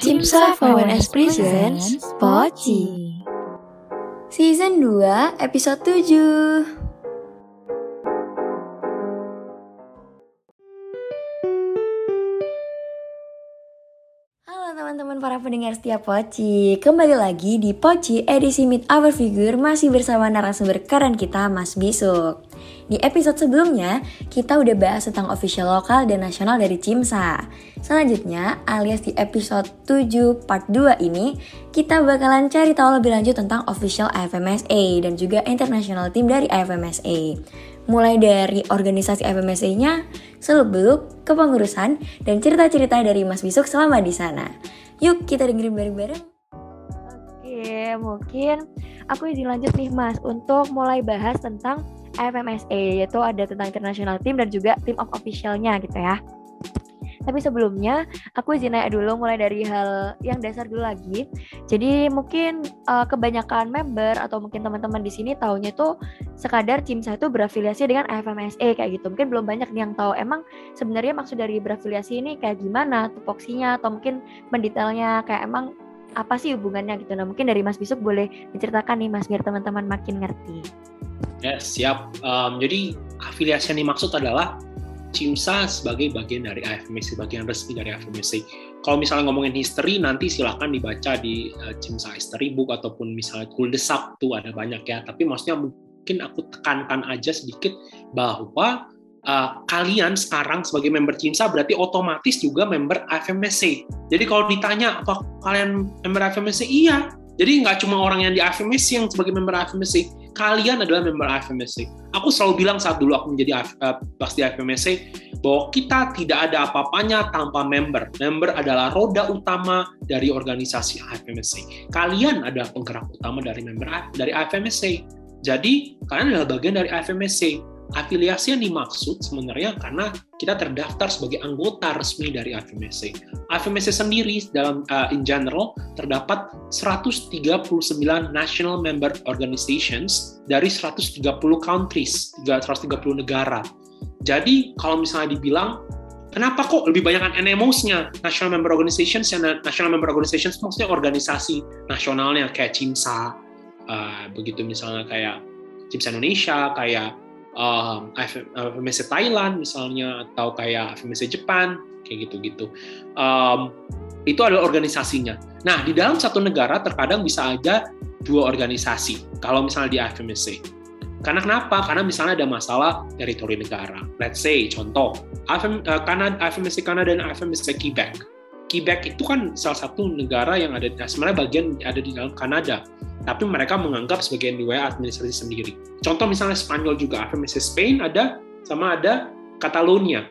Cimsa VNS Presents Poci Season 2 episode 7 Halo teman-teman para pendengar setiap Poci Kembali lagi di Poci edisi Meet Our Figure Masih bersama narasumber keren kita Mas Bisuk di episode sebelumnya, kita udah bahas tentang official lokal dan nasional dari Cimsa. Selanjutnya, alias di episode 7 part 2 ini, kita bakalan cari tahu lebih lanjut tentang official AFMSA dan juga international team dari AFMSA. Mulai dari organisasi AFMSA-nya, seluk-beluk, kepengurusan, dan cerita-cerita dari Mas Bisuk selama di sana. Yuk kita dengerin bareng-bareng. Oke, mungkin aku izin lanjut nih Mas untuk mulai bahas tentang FMSA yaitu ada tentang international team dan juga team of officialnya gitu ya. Tapi sebelumnya aku izin nanya dulu mulai dari hal yang dasar dulu lagi. Jadi mungkin uh, kebanyakan member atau mungkin teman-teman di sini tahunya itu sekadar Cimsa itu berafiliasi dengan FMSA kayak gitu. Mungkin belum banyak yang tahu emang sebenarnya maksud dari berafiliasi ini kayak gimana tupoksinya atau mungkin mendetailnya kayak emang apa sih hubungannya gitu. Nah mungkin dari Mas Bisuk boleh diceritakan nih Mas biar teman-teman makin ngerti. Ya, siap. Um, jadi afiliasi yang dimaksud adalah CIMSA sebagai bagian dari AFMSC, bagian resmi dari AFMSC. Kalau misalnya ngomongin history, nanti silakan dibaca di uh, CIMSA History Book ataupun misalnya Kuldesak tuh ada banyak ya. Tapi maksudnya mungkin aku tekankan aja sedikit bahwa uh, kalian sekarang sebagai member CIMSA berarti otomatis juga member AFMSC. Jadi kalau ditanya apa kalian member AFMSC? Iya. Jadi nggak cuma orang yang di AFMSC yang sebagai member AFMSC, kalian adalah member AFMSC. Aku selalu bilang saat dulu aku menjadi uh, pas di AFMSC bahwa kita tidak ada apa-apanya tanpa member. Member adalah roda utama dari organisasi AFMSC. Kalian adalah penggerak utama dari member dari AFMSC. Jadi kalian adalah bagian dari AFMSC afiliasi yang dimaksud sebenarnya karena kita terdaftar sebagai anggota resmi dari AFMSC. AFMSC sendiri dalam uh, in general terdapat 139 national member organizations dari 130 countries, 130 negara. Jadi kalau misalnya dibilang kenapa kok lebih banyak kan NMOs-nya, National Member Organizations, yang National Member Organizations maksudnya organisasi nasionalnya kayak CIMSA, uh, begitu misalnya kayak CIMSA Indonesia, kayak um, FMC Thailand misalnya atau kayak FMC Jepang kayak gitu-gitu. Um, itu adalah organisasinya. Nah, di dalam satu negara terkadang bisa aja dua organisasi. Kalau misalnya di FMC. Karena kenapa? Karena misalnya ada masalah teritori negara. Let's say, contoh, AFM, uh, Kanada, FMC Kanada dan FMC Quebec. Quebec itu kan salah satu negara yang ada, sebenarnya bagian ada di dalam Kanada tapi mereka menganggap sebagai wilayah administrasi sendiri. Contoh misalnya Spanyol juga, FMC Spain ada sama ada Catalonia,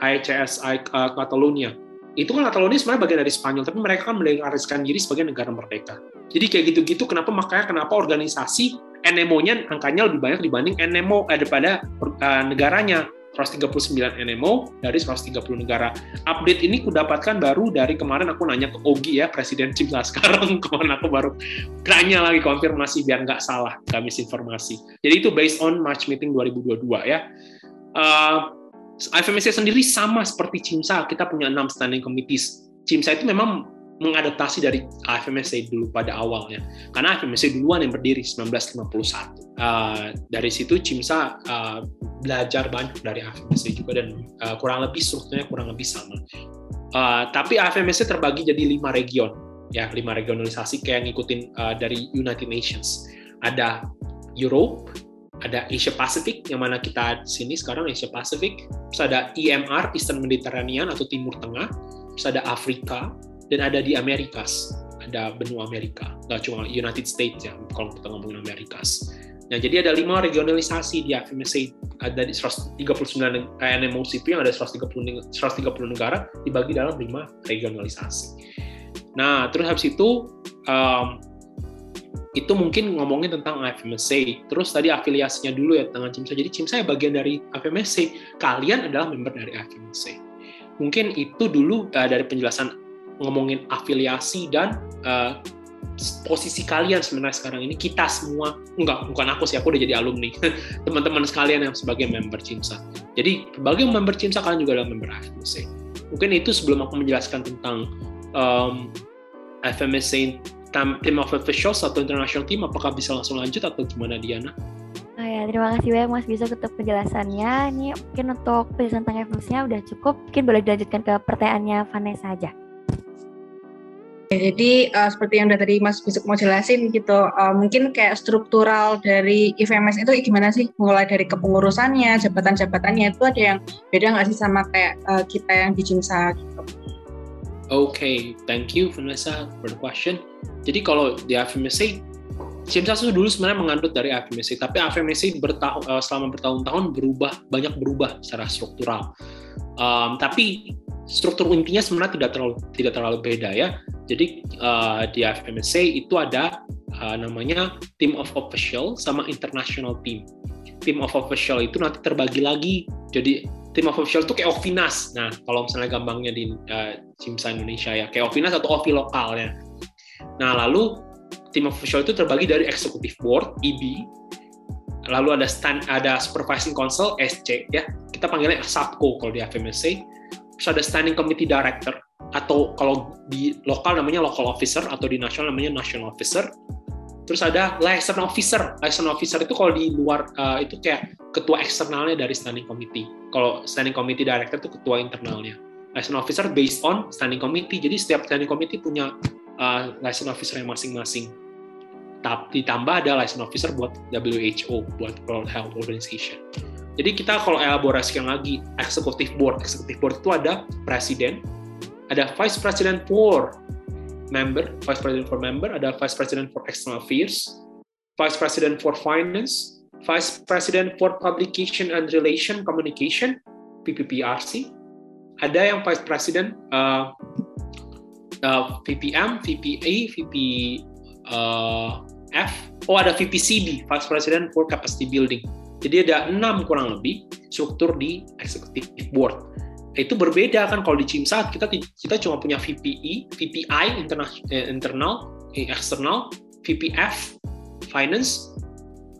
ICS uh, Catalonia. Itu kan Catalonia sebenarnya bagian dari Spanyol, tapi mereka kan mendeklarasikan diri sebagai negara merdeka. Jadi kayak gitu-gitu, kenapa makanya kenapa organisasi NMO-nya angkanya lebih banyak dibanding NMO eh, daripada uh, negaranya. 139 NMO dari 130 negara. Update ini kudapatkan baru dari kemarin aku nanya ke Ogi ya, Presiden Cimla sekarang. Kemarin aku baru tanya lagi konfirmasi biar nggak salah, nggak misinformasi. Jadi itu based on March meeting 2022 ya. Uh, FMSC sendiri sama seperti CIMSA, kita punya enam standing committees. CIMSA itu memang mengadaptasi dari AFMSC dulu pada awalnya. Karena AFMSC duluan yang berdiri 1951. Uh, dari situ Cimsa uh, belajar banyak dari AFMSC juga dan uh, kurang lebih strukturnya kurang lebih sama. Uh, tapi AFMSC terbagi jadi lima region, ya lima regionalisasi kayak ngikutin uh, dari United Nations. Ada Europe, ada Asia Pacific yang mana kita sini sekarang Asia Pacific, terus ada EMR Eastern Mediterranean atau Timur Tengah, terus ada Afrika, dan ada di Amerikas ada benua Amerika nggak cuma United States ya kalau kita ngomongin Amerikas nah jadi ada lima regionalisasi di FMSA ada di 139 NMO itu yang ada 130 130 negara dibagi dalam lima regionalisasi nah terus habis itu um, itu mungkin ngomongin tentang FMSA. Terus tadi afiliasinya dulu ya dengan CIMSA. Jadi CIMSA ya bagian dari FMSA. Kalian adalah member dari FMSA. Mungkin itu dulu uh, dari penjelasan ngomongin afiliasi dan uh, posisi kalian sebenarnya sekarang ini kita semua enggak bukan aku sih aku udah jadi alumni teman-teman sekalian yang sebagai member CIMSA jadi sebagai member CIMSA kalian juga adalah member AFMC mungkin itu sebelum aku menjelaskan tentang um, FMSA team of officials atau international team apakah bisa langsung lanjut atau gimana Diana? Oh ya, terima kasih banyak Mas Bisa untuk penjelasannya. Ini mungkin untuk penjelasan tentang FMSA udah cukup. Mungkin boleh dilanjutkan ke pertanyaannya Vanessa aja. Jadi uh, seperti yang udah tadi Mas Bisuk mau jelasin gitu, uh, mungkin kayak struktural dari IFMS itu gimana sih? Mulai dari kepengurusannya, jabatan-jabatannya itu ada yang beda nggak sih sama kayak uh, kita yang di Jimsa gitu? Oke, okay, thank you Vanessa for the question. Jadi kalau di FMSA, Jimsa itu dulu sebenarnya mengandut dari FMSA, tapi FMSA bertahun, uh, selama bertahun-tahun berubah, banyak berubah secara struktural. Um, tapi struktur intinya sebenarnya tidak terlalu tidak terlalu beda ya. Jadi uh, di FMSA itu ada uh, namanya team of official sama international team. Team of official itu nanti terbagi lagi. Jadi team of official itu kayak Ovinas. Nah, kalau misalnya gampangnya di uh, Cimsa Indonesia ya, kayak Ovinas atau Ovi lokalnya. Nah, lalu of official itu terbagi dari executive board (EB), lalu ada stand ada supervising council (SC) ya. Kita panggilnya SAPCO kalau di FMSA terus ada standing committee director atau kalau di lokal namanya local officer atau di nasional namanya national officer. Terus ada liaison officer. Liaison officer itu kalau di luar uh, itu kayak ketua eksternalnya dari standing committee. Kalau standing committee director itu ketua internalnya. Liaison officer based on standing committee. Jadi setiap standing committee punya uh, liaison officer yang masing-masing. Tapi ditambah ada liaison officer buat WHO buat World Health Organization. Jadi kita kalau elaborasikan lagi executive board, executive board itu ada presiden, ada vice president for member, vice president for member, ada vice president for external affairs, vice president for finance, vice president for publication and relation communication, PPPRC, ada yang vice president uh, uh, VPM, VPA, VP uh, oh ada VPCB, Vice President for Capacity Building. Jadi ada enam kurang lebih struktur di executive board. Itu berbeda kan kalau di CIMSA kita kita cuma punya VPE, VPI internal, eh, internal, eh, eksternal, VPF, finance,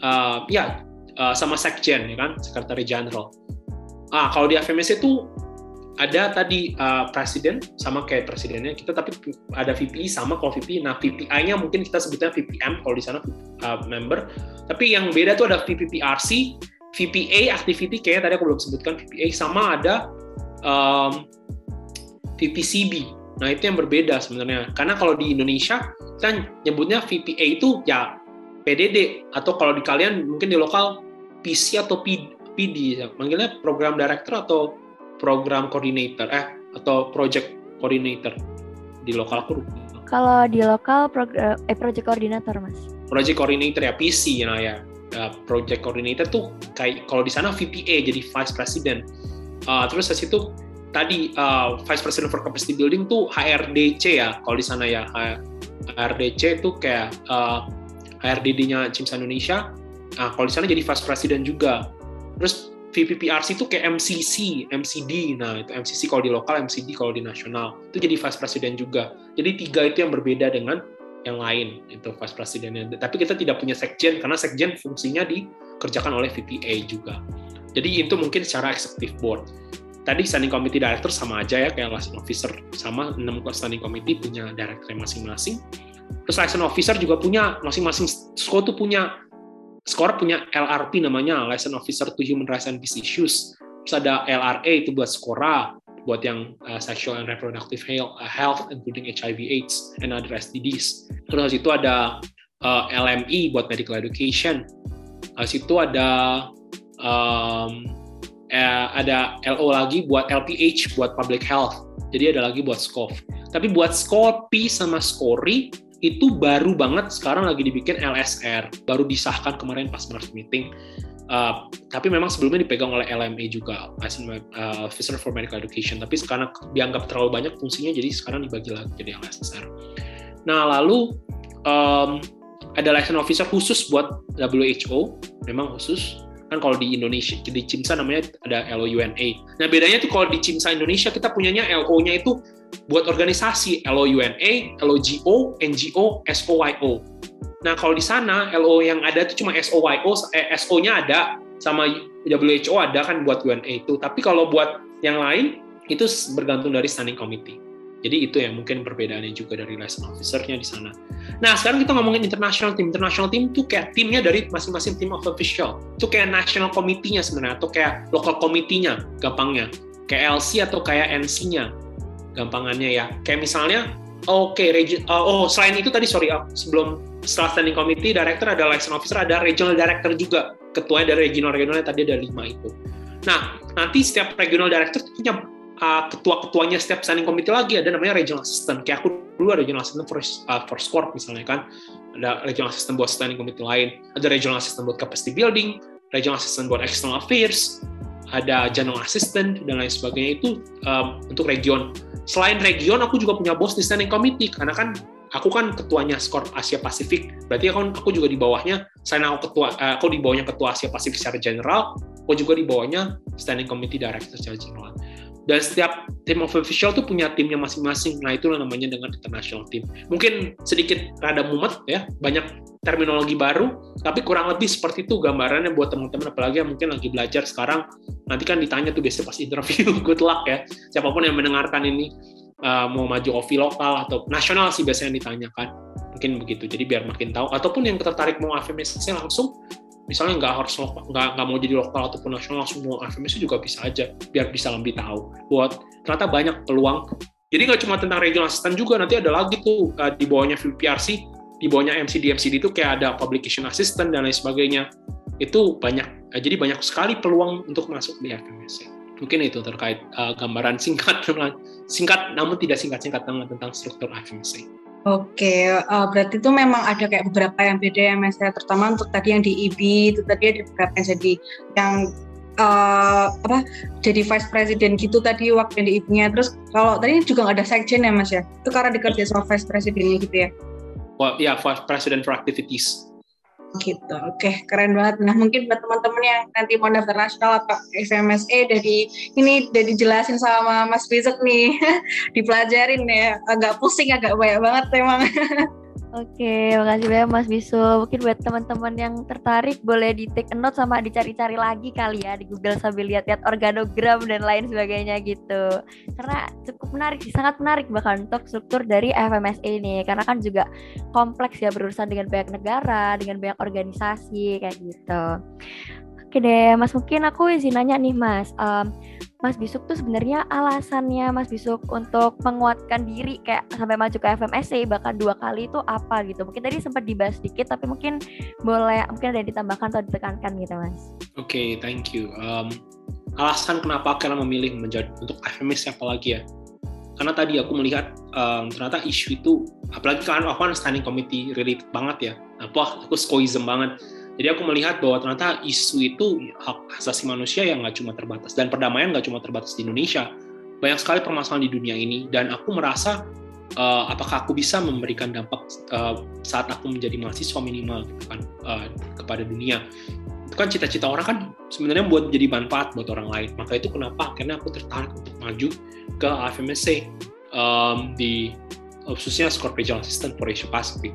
uh, ya uh, sama sekjen ya kan, sekretari general. Ah kalau di FMS itu ada tadi uh, presiden sama kayak presidennya kita tapi ada VPI sama kalau VPI nah VPI-nya mungkin kita sebutnya VPM kalau di sana uh, member. Tapi yang beda tuh ada VPPRC VPA activity kayaknya tadi aku belum sebutkan. VPA sama ada um, VPCB nah itu yang berbeda sebenarnya. Karena kalau di Indonesia kan nyebutnya VPA itu ya PDD atau kalau di kalian mungkin di lokal PC atau PD manggilnya program director atau program coordinator eh atau project coordinator di lokal aku. Kalau di lokal program eh project coordinator mas. Project coordinator ya PC nah ya uh, project coordinator tuh kayak kalau di sana VPA jadi vice president. Uh, terus dari situ tadi uh, vice president for capacity building tuh HRDC ya kalau di sana ya. HRDC itu kayak uh, HRDD-nya Cimsa Indonesia. Nah, kalau di sana jadi vice president juga. Terus VPPRC itu kayak MCC, MCD. Nah, itu MCC kalau di lokal, MCD kalau di nasional. Itu jadi vice president juga. Jadi tiga itu yang berbeda dengan yang lain, itu vice presidennya. Tapi kita tidak punya sekjen, karena sekjen fungsinya dikerjakan oleh VPA juga. Jadi itu mungkin secara executive board. Tadi standing committee director sama aja ya, kayak liaison officer. Sama 6 standing committee punya director masing-masing. Terus liaison officer juga punya, masing-masing SCO tuh punya Skor punya LRP namanya License Officer to Human Rights and Peace Issues. Terus ada LRA itu buat Skora, buat yang uh, sexual and reproductive health, including HIV/AIDS and other STDs. Terus itu ada uh, LME buat medical education. Habis itu ada um, eh, ada LO lagi buat LPH buat public health. Jadi ada lagi buat SCOF. Tapi buat SCOPI sama SCORI itu baru banget sekarang lagi dibikin LSR, baru disahkan kemarin pas Mars meeting. Uh, tapi memang sebelumnya dipegang oleh LMA juga, uh, Officer for Medical Education. Tapi sekarang dianggap terlalu banyak fungsinya, jadi sekarang dibagi lagi jadi LSR. Nah, lalu um, ada license officer khusus buat WHO, memang khusus. Kan kalau di Indonesia, di CIMSA namanya ada LOUNA. Nah, bedanya tuh kalau di CIMSA Indonesia, kita punyanya LO-nya itu buat organisasi LOUNA, LOGO, NGO, SOYO. Nah, kalau di sana LO yang ada itu cuma SOYO, eh, SO-nya ada sama WHO ada kan buat UNA itu. Tapi kalau buat yang lain itu bergantung dari standing committee. Jadi itu yang mungkin perbedaannya juga dari liaison officer-nya di sana. Nah, sekarang kita ngomongin international team. International team itu kayak timnya dari masing-masing team of official. Itu kayak national committee-nya sebenarnya, atau kayak local committee-nya, gampangnya. Kayak LC atau kayak NC-nya, gampangannya ya. Kayak misalnya, oke, okay, uh, oh selain itu tadi, sorry, uh, sebelum setelah standing committee, director ada liaison officer, ada regional director juga. Ketuanya dari regional-regionalnya tadi ada lima itu. Nah, nanti setiap regional director punya uh, ketua-ketuanya setiap standing committee lagi ada namanya regional assistant. Kayak aku dulu ada regional assistant for, uh, for squad misalnya kan. Ada regional assistant buat standing committee lain. Ada regional assistant buat capacity building, regional assistant buat external affairs, ada general assistant dan lain sebagainya itu um, untuk region. Selain region, aku juga punya bos di standing committee karena kan aku kan ketuanya skor Asia Pasifik. Berarti kan aku juga di bawahnya, selain aku ketua, uh, aku di bawahnya ketua Asia Pasifik secara general, aku juga di bawahnya standing committee director secara general. Dan setiap tim of official tuh punya timnya masing-masing. Nah, itulah namanya dengan international team. Mungkin sedikit rada mumet ya, banyak terminologi baru, tapi kurang lebih seperti itu gambarannya buat teman-teman apalagi yang mungkin lagi belajar sekarang. Nanti kan ditanya tuh biasanya pas interview, good luck ya. Siapa pun yang mendengarkan ini uh, mau maju OVI lokal atau nasional sih biasanya ditanyakan. Mungkin begitu. Jadi biar makin tahu ataupun yang tertarik mau AVMSC langsung misalnya nggak harus nggak nggak mau jadi lokal ataupun nasional mau FMS juga bisa aja biar bisa lebih tahu buat ternyata banyak peluang. Jadi nggak cuma tentang regional assistant juga nanti ada lagi tuh uh, di bawahnya VPRC di bawahnya MCD MCD itu kayak ada publication assistant dan lain sebagainya. Itu banyak uh, jadi banyak sekali peluang untuk masuk di FMS mungkin itu terkait uh, gambaran singkat singkat namun tidak singkat-singkat tentang struktur FMC. Oke, uh, berarti itu memang ada kayak beberapa yang beda ya Mas ya, terutama untuk tadi yang di IB itu tadi ada beberapa yang jadi yang uh, apa jadi vice president gitu tadi waktu yang di IB-nya. Terus kalau tadi juga nggak ada sekjen ya Mas ya, itu karena dikerja sama vice presidennya gitu ya? Well, ya, yeah, vice president for activities gitu. Oke, keren banget. Nah, mungkin buat teman-teman yang nanti mau daftar nasional atau FMSA dari ini udah dijelasin sama Mas Rizek nih, dipelajarin ya. Agak pusing, agak banyak banget emang. Oke, makasih banyak Mas Bisu. Mungkin buat teman-teman yang tertarik boleh di take a note sama dicari-cari lagi kali ya di Google sambil lihat-lihat organogram dan lain sebagainya gitu. Karena cukup menarik sangat menarik bahkan untuk struktur dari FMSA ini. Karena kan juga kompleks ya berurusan dengan banyak negara, dengan banyak organisasi kayak gitu. Oke deh, Mas mungkin aku izin nanya nih Mas. Um, Mas Bisuk tuh sebenarnya alasannya Mas Bisuk untuk menguatkan diri kayak sampai maju ke FMSC bahkan dua kali itu apa gitu? Mungkin tadi sempat dibahas sedikit tapi mungkin boleh mungkin ada yang ditambahkan atau ditekankan gitu Mas. Oke, okay, thank you. Um, alasan kenapa kalian memilih menjadi untuk FMS apalagi ya? Karena tadi aku melihat um, ternyata isu itu apalagi kan aku kan standing committee related banget ya. Apa aku skoism banget jadi aku melihat bahwa ternyata isu itu hak asasi manusia yang nggak cuma terbatas dan perdamaian nggak cuma terbatas di Indonesia, banyak sekali permasalahan di dunia ini dan aku merasa uh, apakah aku bisa memberikan dampak uh, saat aku menjadi mahasiswa minimal gitu kan uh, kepada dunia. Itu kan cita-cita orang kan sebenarnya buat jadi manfaat buat orang lain. Maka itu kenapa akhirnya aku tertarik untuk maju ke AFMSC um, di khususnya Regional Assistant for Asia Pacific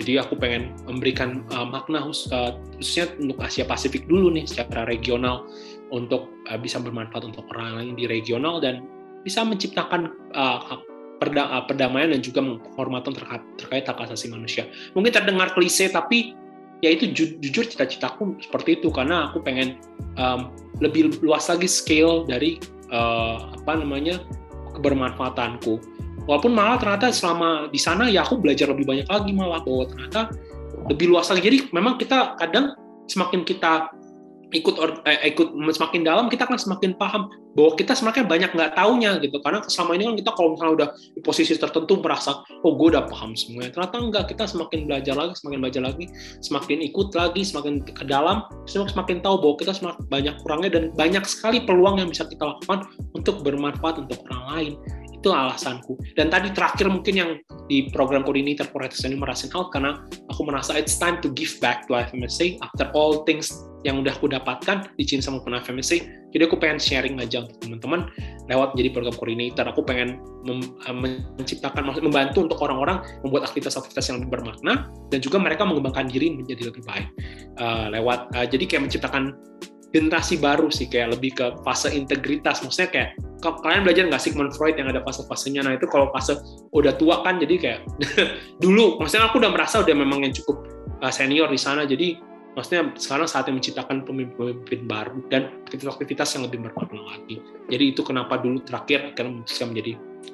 jadi aku pengen memberikan uh, makna uh, khususnya untuk Asia Pasifik dulu nih secara regional untuk uh, bisa bermanfaat untuk orang lain di regional dan bisa menciptakan uh, perda uh, perdamaian dan juga penghormatan terkait, terkait hak asasi manusia. Mungkin terdengar klise tapi ya itu ju jujur cita-citaku seperti itu karena aku pengen um, lebih luas lagi scale dari uh, apa namanya kebermanfaatanku walaupun malah ternyata selama di sana ya aku belajar lebih banyak lagi malah bahwa ternyata lebih luas lagi. Jadi memang kita kadang semakin kita ikut or, eh, ikut semakin dalam kita akan semakin paham bahwa kita semakin banyak nggak taunya gitu. Karena selama ini kan kita kalau misalnya udah di posisi tertentu merasa oh gue udah paham semuanya. Ternyata enggak kita semakin belajar lagi semakin belajar lagi semakin ikut lagi semakin ke dalam semakin tahu bahwa kita semakin banyak kurangnya dan banyak sekali peluang yang bisa kita lakukan untuk bermanfaat untuk orang lain itu alasanku. Dan tadi terakhir mungkin yang di program coordinator for Health Meracing Health karena aku merasa it's time to give back to FMSA after all things yang udah aku dapatkan di Cinta maupun FMSA. Jadi aku pengen sharing aja untuk teman-teman lewat menjadi program coordinator. Aku pengen eh, menciptakan, membantu untuk orang-orang membuat aktivitas-aktivitas yang lebih bermakna dan juga mereka mengembangkan diri menjadi lebih baik uh, lewat. Uh, jadi kayak menciptakan generasi baru sih kayak lebih ke fase integritas. Maksudnya kayak kalian belajar nggak Sigmund Freud yang ada fase-fasenya? Nah itu kalau fase udah tua kan jadi kayak dulu maksudnya aku udah merasa udah memang yang cukup uh, senior di sana. Jadi maksudnya sekarang saatnya menciptakan pemimpin-pemimpin baru dan aktivitas-aktivitas yang lebih bermakna lagi. Jadi itu kenapa dulu terakhir akhirnya memutuskan menjadi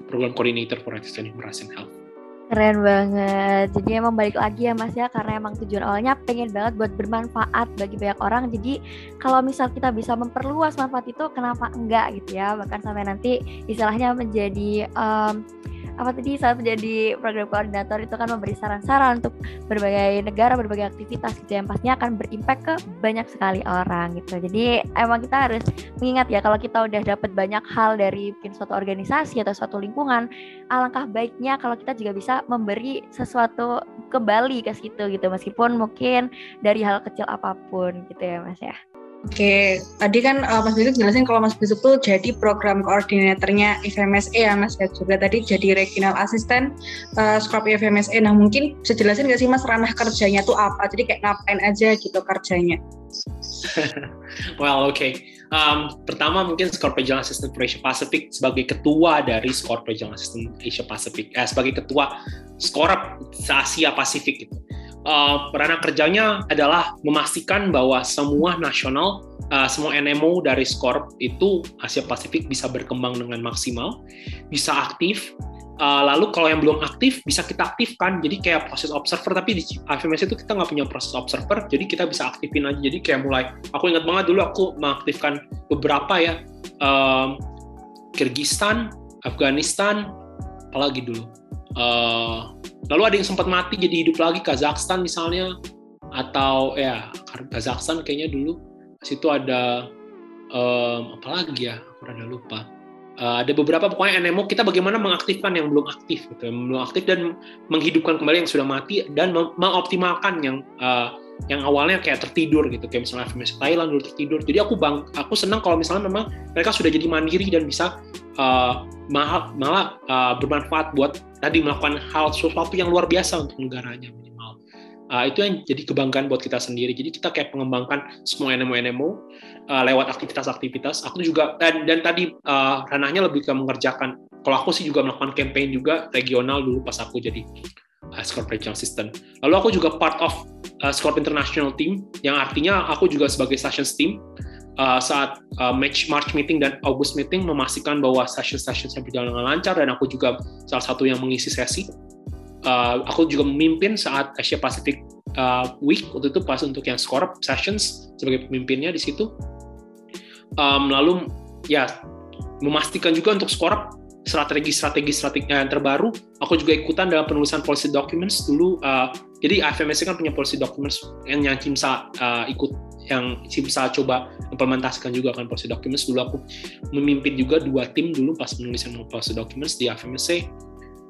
program coordinator for Assistant Human Health Keren banget. Jadi emang balik lagi ya Mas ya karena emang tujuan awalnya pengen banget buat bermanfaat bagi banyak orang. Jadi kalau misal kita bisa memperluas manfaat itu kenapa enggak gitu ya. Bahkan sampai nanti istilahnya menjadi um, apa tadi saat menjadi program koordinator itu kan memberi saran-saran untuk berbagai negara, berbagai aktivitas gitu yang pastinya akan berimpact ke banyak sekali orang gitu. Jadi emang kita harus mengingat ya kalau kita udah dapat banyak hal dari mungkin suatu organisasi atau suatu lingkungan, alangkah baiknya kalau kita juga bisa memberi sesuatu kembali ke situ gitu meskipun mungkin dari hal kecil apa pun gitu ya Mas ya. Oke, tadi kan uh, Mas Bisuk jelasin kalau Mas Bisuk tuh jadi program koordinatornya FMSE ya Mas ya juga tadi jadi regional assistant uh, Scorp FMSE. Nah mungkin bisa jelasin nggak sih Mas ranah kerjanya tuh apa? Jadi kayak ngapain aja gitu kerjanya? well, oke. Okay. Um, pertama mungkin Scorp Regional Assistant for Asia Pacific sebagai ketua dari Scorp Regional Assistant Asia Pacific, eh, sebagai ketua Scorp Asia Pasifik gitu uh, kerjanya adalah memastikan bahwa semua nasional, uh, semua NMO dari SCORP itu Asia Pasifik bisa berkembang dengan maksimal, bisa aktif. Uh, lalu kalau yang belum aktif bisa kita aktifkan, jadi kayak proses observer. Tapi di IFMS itu kita nggak punya proses observer, jadi kita bisa aktifin aja. Jadi kayak mulai, aku ingat banget dulu aku mengaktifkan beberapa ya, um, Kyrgyzstan, Afghanistan, apalagi dulu. Uh, lalu ada yang sempat mati jadi hidup lagi Kazakhstan misalnya atau ya Kazakhstan kayaknya dulu. Situ ada um, apa lagi ya? Aku rada lupa uh, ada beberapa pokoknya NMO kita bagaimana mengaktifkan yang belum aktif gitu yang belum aktif dan menghidupkan kembali yang sudah mati dan mengoptimalkan yang uh, yang awalnya kayak tertidur gitu kayak misalnya FMS Thailand dulu tertidur. Jadi aku bang aku senang kalau misalnya memang mereka sudah jadi mandiri dan bisa uh, malah malah uh, bermanfaat buat tadi melakukan hal sesuatu yang luar biasa untuk negaranya minimal. Uh, itu yang jadi kebanggaan buat kita sendiri. Jadi kita kayak mengembangkan semua NMO NMO uh, lewat aktivitas-aktivitas aku juga dan dan tadi uh, ranahnya lebih ke mengerjakan kalau aku sih juga melakukan campaign juga regional dulu pas aku jadi uh, Scorp Regional Assistant. Lalu aku juga part of uh, Scorp International Team, yang artinya aku juga sebagai Sessions Team uh, saat uh, match March meeting dan August meeting memastikan bahwa session-session saya berjalan dengan lancar dan aku juga salah satu yang mengisi sesi. Uh, aku juga memimpin saat Asia Pacific uh, Week waktu itu pas untuk yang Scorp Sessions sebagai pemimpinnya di situ. Um, lalu ya memastikan juga untuk Scorp strategi-strategi strategi yang terbaru. Aku juga ikutan dalam penulisan policy documents dulu. Uh, jadi IFMS kan punya policy documents yang yang Cimsa uh, ikut, yang Cimsa coba implementasikan juga kan policy documents. Dulu aku memimpin juga dua tim dulu pas penulisan policy documents di IFMSC.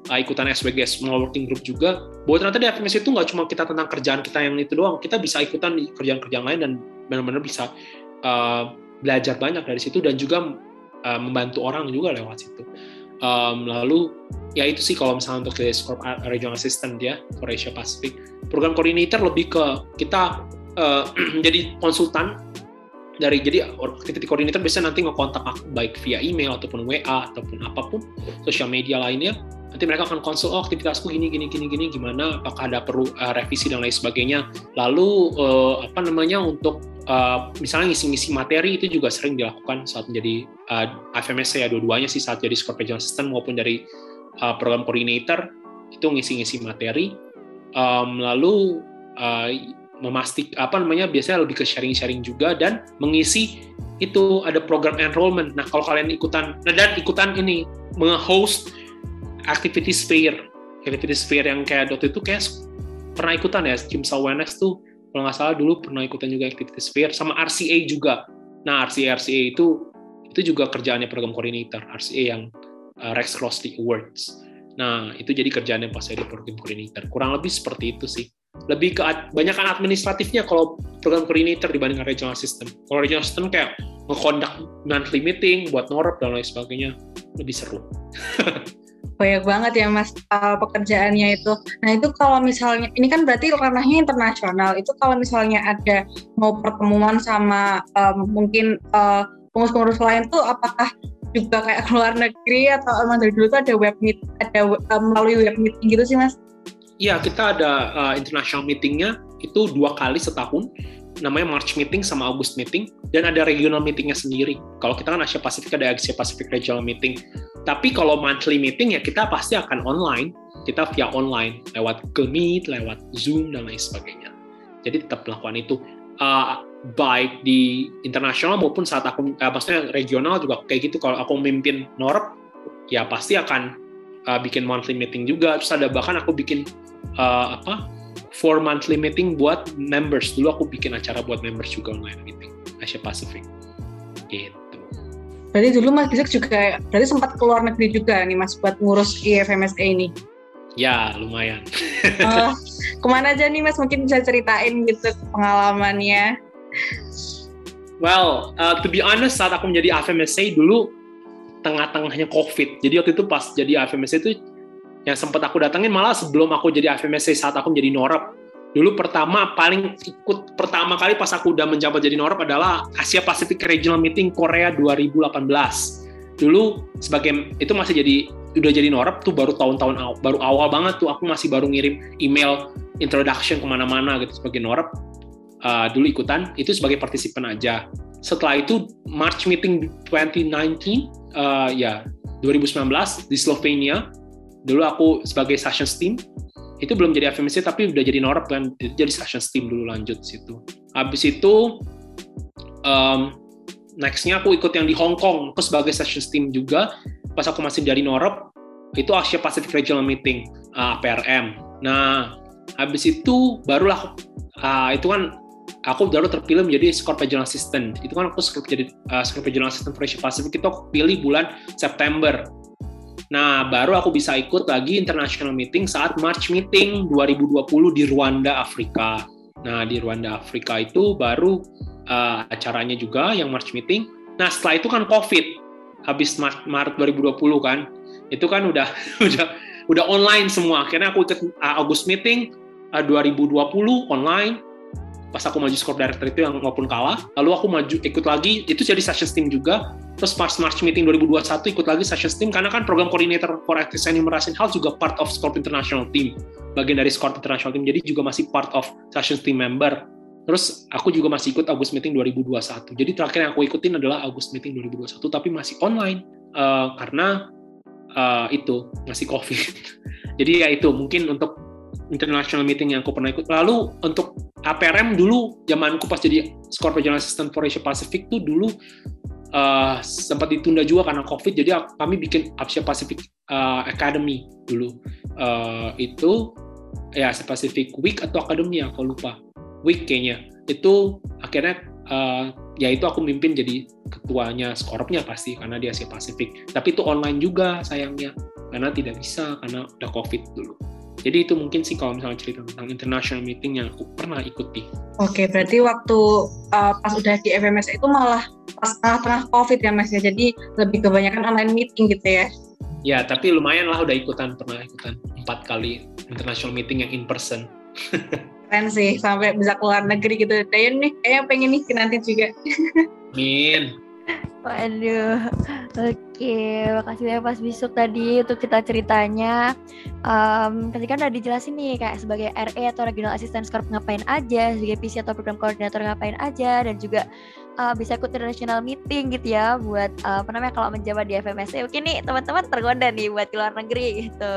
Uh, ikutan SWG Small Working Group juga. Bahwa ternyata di FMS itu nggak cuma kita tentang kerjaan kita yang itu doang, kita bisa ikutan kerjaan-kerjaan lain dan benar-benar bisa uh, belajar banyak dari situ dan juga uh, membantu orang juga lewat situ. Um, lalu ya itu sih kalau misalnya untuk Corp Regional Assistant ya for Asia Pacific. Program coordinator lebih ke kita uh, jadi konsultan dari jadi activity coordinator biasanya nanti ngekontak aku baik via email ataupun WA ataupun apa pun sosial media lainnya nanti mereka akan konsul oh aktivitasku gini gini gini gini gimana? Apakah ada perlu uh, revisi dan lain sebagainya? Lalu uh, apa namanya untuk uh, misalnya ngisi-ngisi materi itu juga sering dilakukan saat menjadi uh, FMSC ya dua-duanya sih saat jadi supervision assistant maupun dari uh, program coordinator itu ngisi-ngisi materi. Um, lalu uh, memastik apa namanya biasanya lebih ke sharing-sharing juga dan mengisi itu ada program enrollment. Nah kalau kalian ikutan nah dan ikutan ini meng-host activity sphere, activity sphere yang kayak waktu itu kayak pernah ikutan ya Cimsa Awareness tuh. Kalau nggak salah dulu pernah ikutan juga activity sphere sama RCA juga. Nah RCA RCA itu itu juga kerjaannya program koordinator RCA yang uh, Rex Crossley Awards nah itu jadi kerjaannya pas saya di program koordinator. Kurang lebih seperti itu sih. Lebih ke banyakkan administratifnya kalau program koordinator dibandingkan regional system. Kalau regional system kayak ngekondak monthly meeting buat norep dan lain sebagainya lebih seru banyak banget ya mas uh, pekerjaannya itu. Nah itu kalau misalnya ini kan berarti ranahnya internasional. Itu kalau misalnya ada mau pertemuan sama um, mungkin uh, pengurus-pengurus lain tuh apakah juga kayak keluar negeri atau emang dari dulu tuh ada web meet ada uh, melalui web meeting gitu sih mas? Iya kita ada uh, international meetingnya itu dua kali setahun namanya March meeting sama August meeting dan ada regional meetingnya sendiri. Kalau kita kan Asia Pasifik ada Asia Pacific Regional Meeting. Tapi kalau monthly meeting ya kita pasti akan online. Kita via online lewat Google Meet, lewat Zoom dan lain sebagainya. Jadi tetap melakukan itu. Uh, baik di internasional maupun saat aku uh, maksudnya regional juga kayak gitu kalau aku memimpin NORP ya pasti akan uh, bikin monthly meeting juga terus ada bahkan aku bikin uh, apa four monthly meeting buat members. Dulu aku bikin acara buat members juga online meeting Asia Pacific. Gitu. Berarti dulu Mas Bisik juga berarti sempat keluar negeri juga nih Mas buat ngurus IFMSA ini? Ya lumayan. Oh, ke mana aja nih Mas? Mungkin bisa ceritain gitu pengalamannya. Well, uh, to be honest, saat aku menjadi AFMSA dulu tengah-tengahnya COVID. Jadi waktu itu pas jadi AFMSA itu yang sempat aku datangin malah sebelum aku jadi AFMSA saat aku menjadi Norep. Dulu pertama paling ikut pertama kali pas aku udah menjabat jadi Norep adalah Asia Pacific Regional Meeting Korea 2018. Dulu sebagai itu masih jadi udah jadi Norep tuh baru tahun-tahun baru awal banget tuh aku masih baru ngirim email introduction ke mana-mana gitu sebagai Norep uh, dulu ikutan itu sebagai partisipan aja. Setelah itu March meeting 2019 uh, ya 2019 di Slovenia. Dulu aku sebagai session team itu belum jadi FMC tapi udah jadi norep kan jadi session team dulu lanjut situ. Habis itu um, nextnya aku ikut yang di Hong Kong aku sebagai session team juga pas aku masih dari norep itu Asia Pacific Regional Meeting uh, PRM. Nah habis itu barulah uh, itu kan aku baru terpilih menjadi Scorp Regional Assistant. Itu kan aku jadi uh, Scorp Regional Assistant for Asia Pacific itu aku pilih bulan September. Nah, baru aku bisa ikut lagi international meeting saat March meeting 2020 di Rwanda, Afrika. Nah, di Rwanda, Afrika itu baru uh, acaranya juga yang March meeting. Nah, setelah itu kan COVID. Habis Maret, Maret 2020 kan. Itu kan udah udah udah online semua. Akhirnya aku ikut uh, August meeting uh, 2020 online pas aku maju score director itu yang maupun kalah lalu aku maju ikut lagi itu jadi session team juga. Terus pas March meeting 2021 ikut lagi session team karena kan program coordinator for ethics and human health juga part of Scorp International Team. Bagian dari Scorp International Team jadi juga masih part of session team member. Terus aku juga masih ikut August meeting 2021 jadi terakhir yang aku ikutin adalah August meeting 2021 tapi masih online uh, karena uh, itu masih covid. Jadi ya itu mungkin untuk international meeting yang aku pernah ikut. Lalu untuk APRM dulu zamanku pas jadi Score Regional Assistant for Asia Pacific tuh dulu uh, sempat ditunda juga karena COVID. Jadi kami bikin Asia Pacific uh, Academy dulu. Uh, itu ya Asia Pacific Week atau Academy ya, aku lupa. Week kayaknya. Itu akhirnya uh, ya itu aku mimpin jadi ketuanya Scorpnya pasti karena di Asia Pasifik. Tapi itu online juga sayangnya karena tidak bisa karena udah COVID dulu. Jadi itu mungkin sih kalau misalnya cerita tentang international meeting yang aku pernah ikuti. Oke, berarti waktu uh, pas udah di FMS itu malah pas tengah-tengah COVID ya Mas ya, jadi lebih kebanyakan online meeting gitu ya? Ya, tapi lumayan lah udah ikutan, pernah ikutan empat kali international meeting yang in person. Keren sih, sampai bisa keluar negeri gitu. Dayan nih, kayaknya pengen nih nanti juga. Amin. Waduh, oke, makasih ya Mas Bisuk tadi untuk kita ceritanya. Um, tadi kan udah dijelasin nih kayak sebagai RE atau Regional Assistant Corp ngapain aja, sebagai PC atau Program Koordinator ngapain aja, dan juga uh, bisa ikut international meeting gitu ya buat uh, apa namanya kalau menjabat di FMSC mungkin nih teman-teman tergoda nih buat ke luar negeri gitu.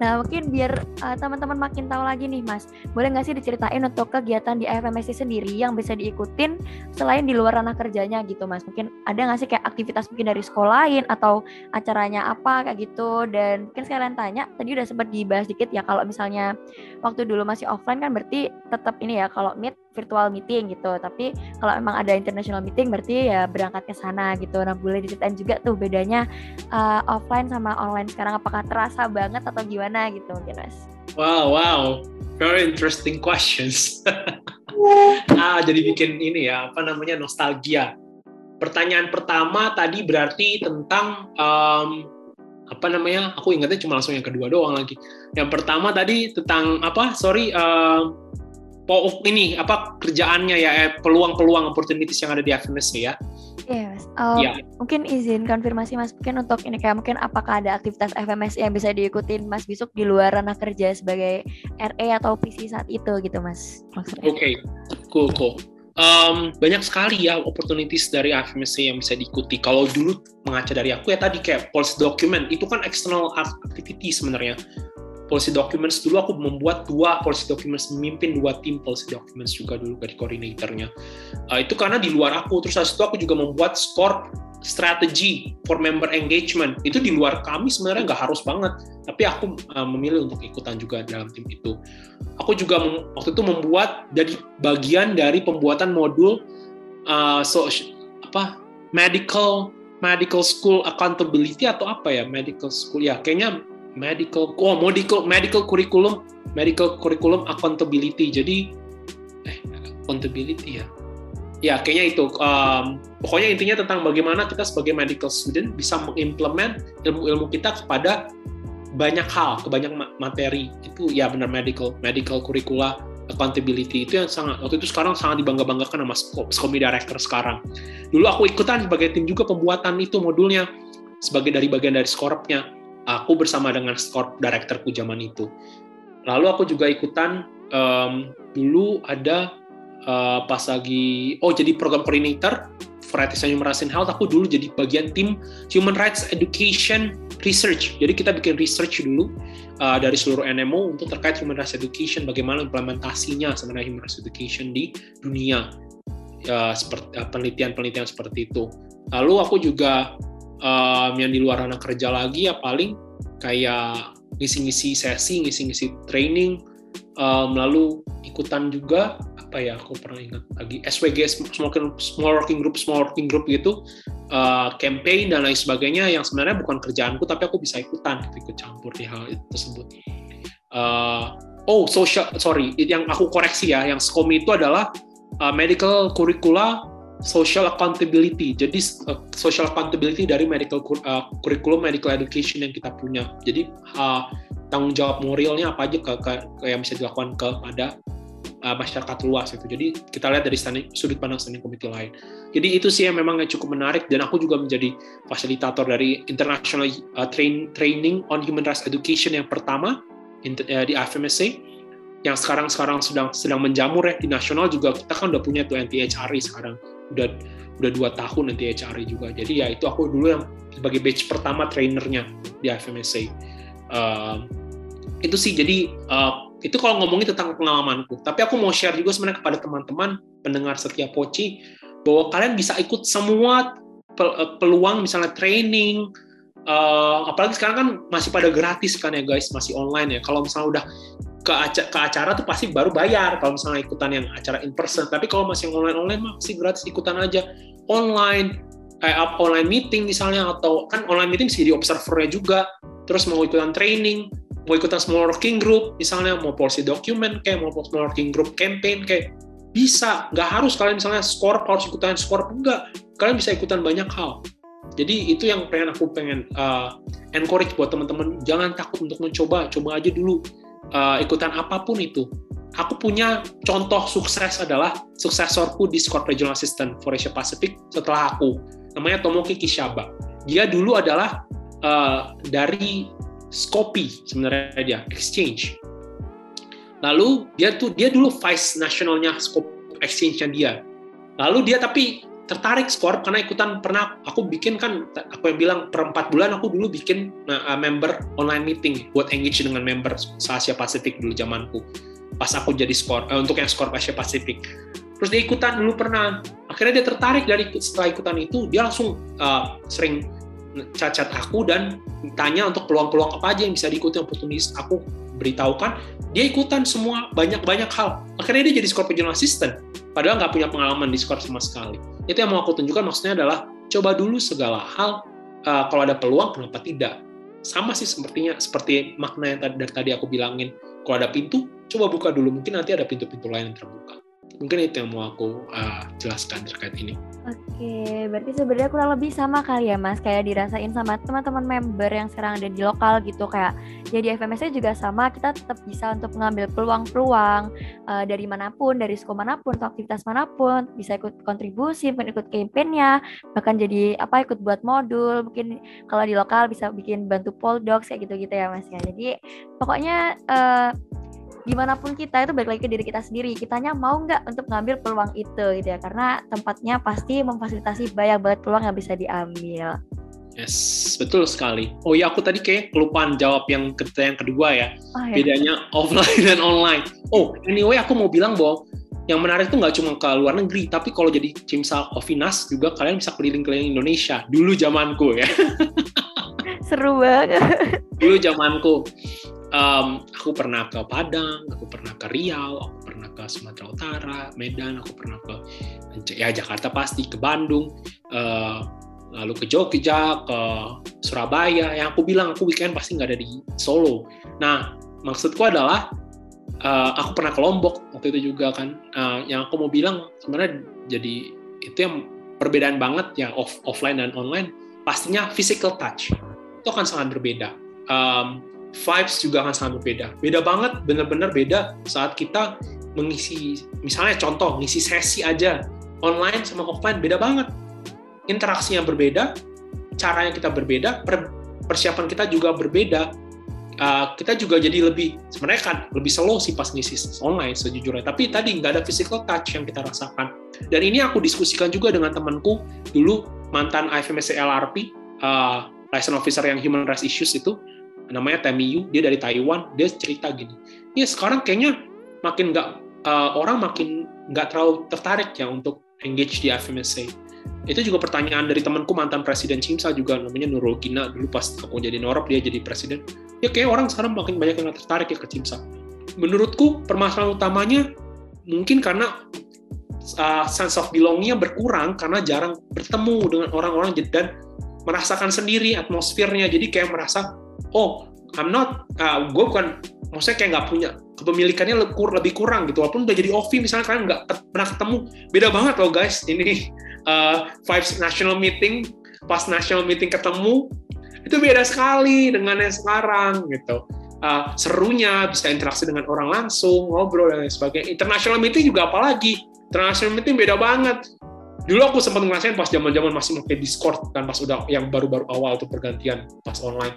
Nah mungkin biar uh, teman-teman makin tahu lagi nih mas boleh nggak sih diceritain untuk kegiatan di FMSC sendiri yang bisa diikutin selain di luar ranah kerjanya gitu mas? Mungkin ada nggak sih kayak aktivitas mungkin dari sekolah lain atau acaranya apa kayak gitu? Dan mungkin sekalian tanya tadi udah sempat dibahas dikit ya kalau misalnya waktu dulu masih offline kan berarti tetap ini ya kalau meet virtual meeting gitu. Tapi kalau memang ada international meeting berarti ya berangkat ke sana gitu. Nah boleh diceritain juga tuh bedanya uh, offline sama online sekarang. Apakah terasa banget atau gimana gitu mungkin mas? Wow wow. Very interesting questions. Ah jadi bikin ini ya apa namanya nostalgia. Pertanyaan pertama tadi berarti tentang um, apa namanya aku ingatnya cuma langsung yang kedua doang lagi. Yang pertama tadi tentang apa? Sorry po ini apa kerjaannya ya eh, peluang-peluang opportunities yang ada di FMS ya. Iya, yes. Um, Iya. Mungkin izin konfirmasi Mas mungkin untuk ini kayak mungkin apakah ada aktivitas FMS yang bisa diikutin Mas Bisuk di luar ranah kerja sebagai RE atau PC saat itu gitu Mas maksudnya. Oke, cool, cool. Um, banyak sekali ya opportunities dari FMSC yang bisa diikuti. Kalau dulu mengaca dari aku ya tadi kayak policy document itu kan external activity sebenarnya. Policy documents dulu aku membuat dua policy documents, memimpin dua tim policy documents juga dulu dari koordinatornya. Uh, itu karena di luar aku. Terus habis itu aku juga membuat score strategy for member engagement. Itu di luar kami sebenarnya nggak harus banget, tapi aku uh, memilih untuk ikutan juga dalam tim itu. Aku juga waktu itu membuat jadi bagian dari pembuatan modul uh, so, apa medical medical school accountability atau apa ya medical school ya kayaknya medical oh medical medical curriculum medical curriculum accountability. Jadi eh accountability ya? Ya kayaknya itu um, pokoknya intinya tentang bagaimana kita sebagai medical student bisa mengimplement ilmu-ilmu kita kepada banyak hal ke banyak ma- materi. Itu ya benar medical medical curricula accountability. Itu yang sangat waktu itu sekarang sangat dibangga-banggakan sama Sko- Skomi Director sekarang. Dulu aku ikutan sebagai tim juga pembuatan itu modulnya sebagai dari bagian dari skorpnya aku bersama dengan skorp directorku zaman itu. Lalu aku juga ikutan em, dulu ada eh, pas lagi oh jadi program coordinator Varieties and Human Rights and Health aku dulu jadi bagian tim Human Rights Education Research. Jadi kita bikin research dulu uh, dari seluruh NMO untuk terkait Human Rights Education bagaimana implementasinya sebenarnya Human Rights Education di dunia. Uh, seperti uh, penelitian-penelitian seperti itu. Lalu aku juga um, yang di luar ranah kerja lagi ya paling kayak ngisi-ngisi sesi, ngisi-ngisi training, um, lalu ikutan juga apa ya aku pernah ingat lagi SWG small, small working group small working group gitu. Uh, campaign dan lain sebagainya yang sebenarnya bukan kerjaanku tapi aku bisa ikutan gitu, ikut campur di hal itu tersebut. Uh, oh social sorry yang aku koreksi ya yang SCOM itu adalah uh, medical curricula social accountability. Jadi uh, social accountability dari medical uh, curriculum medical education yang kita punya. Jadi uh, tanggung jawab moralnya apa aja ke, ke, ke yang bisa dilakukan kepada uh, masyarakat luas itu. Jadi kita lihat dari standing, sudut pandang standing committee lain. Jadi itu sih yang memang cukup menarik dan aku juga menjadi fasilitator dari international uh, train, training on human rights education yang pertama in, uh, di FMSA yang sekarang sekarang sedang sedang menjamur ya di nasional juga kita kan udah punya tuh NTHRI sekarang udah udah dua tahun nanti HRI juga. Jadi ya itu aku dulu yang sebagai batch pertama trainernya di FMSA. Um, itu sih jadi uh, itu kalau ngomongin tentang pengalamanku. Tapi aku mau share juga sebenarnya kepada teman-teman pendengar setiap Poci bahwa kalian bisa ikut semua peluang misalnya training. Uh, apalagi sekarang kan masih pada gratis kan ya guys, masih online ya. Kalau misalnya udah ke acara, ke acara tuh pasti baru bayar. Kalau misalnya ikutan yang acara in person. Tapi kalau masih online online masih gratis ikutan aja. Online kayak online meeting misalnya atau kan online meeting bisa jadi observernya juga. Terus mau ikutan training, mau ikutan small working group misalnya mau policy document kayak mau small working group campaign kayak bisa. Nggak harus kalian misalnya skor harus ikutan skor enggak kalian bisa ikutan banyak hal. Jadi itu yang pengen aku pengen uh, encourage buat teman-teman. Jangan takut untuk mencoba. Coba aja dulu uh, ikutan apa pun itu. Aku punya contoh sukses adalah suksesorku di Squad Regional Assistant for Asia Pacific setelah aku. Namanya Tomoki Kishaba. Dia dulu adalah uh, dari Scopi sebenarnya dia, Exchange. Lalu dia tuh dia dulu vice nasionalnya Scope Exchange-nya dia. Lalu dia tapi tertarik skor karena ikutan pernah aku bikin kan aku yang bilang per empat bulan aku dulu bikin nah, member online meeting buat engage dengan member Asia Pasifik dulu zamanku. Pas aku jadi skor eh, untuk yang skor Asia Pasifik terus dia ikutan dulu pernah. Akhirnya dia tertarik dari setelah ikutan itu dia langsung uh, sering cacat aku dan tanya untuk peluang-peluang apa aja yang bisa diikuti opportunities aku beritahukan dia ikutan semua banyak-banyak hal. Akhirnya dia jadi skor regional assistant padahal nggak punya pengalaman di skor sama sekali itu yang mau aku tunjukkan maksudnya adalah coba dulu segala hal uh, kalau ada peluang kenapa tidak? Sama sih sepertinya seperti makna yang tadi dari tadi aku bilangin kalau ada pintu coba buka dulu mungkin nanti ada pintu-pintu lain yang terbuka mungkin itu yang mau aku uh, jelaskan terkait ini. Oke, berarti sebenarnya kurang lebih sama kali ya Mas, kayak dirasain sama teman-teman member yang sekarang ada di lokal gitu. Kayak jadi FMS juga sama, kita tetap bisa untuk mengambil peluang-peluang uh, dari mana pun, dari sekolah mana pun, atau aktivitas mana pun, bisa ikut kontribusi, mungkin ikut campaignnya, bahkan jadi apa ikut buat modul, mungkin kalau di lokal bisa bikin bantu poldocs kayak gitu-gitu ya Mas ya. Jadi pokoknya uh, gimana pun kita itu balik lagi ke diri kita sendiri kitanya mau nggak untuk ngambil peluang itu gitu ya karena tempatnya pasti memfasilitasi banyak banget peluang yang bisa diambil Yes, betul sekali. Oh iya, aku tadi kayak kelupaan jawab yang kedua yang kedua ya. Oh, ya. Bedanya offline dan online. Oh, anyway, aku mau bilang bahwa yang menarik itu nggak cuma ke luar negeri, tapi kalau jadi Cimsa Ovinas juga kalian bisa keliling-keliling Indonesia. Dulu zamanku ya. Seru banget. Dulu zamanku um, aku pernah ke Padang, aku pernah ke Riau, aku pernah ke Sumatera Utara, Medan, aku pernah ke ya Jakarta pasti, ke Bandung, uh, lalu ke Jogja, ke Surabaya. Yang aku bilang aku weekend pasti nggak ada di Solo. Nah, maksudku adalah uh, aku pernah ke Lombok waktu itu juga kan. Uh, yang aku mau bilang sebenarnya jadi itu yang perbedaan banget ya off offline dan online. Pastinya physical touch itu akan sangat berbeda. Um, vibes juga akan sangat berbeda. Beda banget, bener-bener beda saat kita mengisi, misalnya contoh, ngisi sesi aja, online sama offline beda banget. Interaksinya berbeda, caranya kita berbeda, persiapan kita juga berbeda. Uh, kita juga jadi lebih, sebenarnya kan lebih slow sih pas ngisi online sejujurnya. Tapi tadi nggak ada physical touch yang kita rasakan. Dan ini aku diskusikan juga dengan temanku dulu mantan IFMSC LRP, uh, license officer yang human rights issues itu, namanya Tamiyu dia dari Taiwan dia cerita gini. Ya sekarang kayaknya makin nggak uh, orang makin nggak terlalu tertarik ya untuk engage di FMSA itu juga pertanyaan dari temanku mantan presiden Cimsa juga namanya Nurul Kina dulu pas aku jadi Norop dia jadi presiden. Ya kayak orang sekarang makin banyak yang tertarik ya ke Cimsa menurutku permasalahan utamanya mungkin karena uh, sense of belongingnya berkurang karena jarang bertemu dengan orang-orang dan merasakan sendiri atmosfernya. Jadi kayak merasa oh I'm not uh, gue bukan maksudnya kayak nggak punya kepemilikannya lebih kurang gitu. Walaupun udah jadi OVI misalnya kalian nggak pernah ketemu beda banget loh guys. Ini uh, five national meeting pas national meeting ketemu itu beda sekali dengan yang sekarang gitu. Uh, serunya bisa interaksi dengan orang langsung ngobrol dan lain sebagainya. International meeting juga apalagi international meeting beda banget. Dulu aku sempat ngerasain pas zaman zaman masih pakai Discord kan pas udah yang baru-baru awal tuh pergantian pas online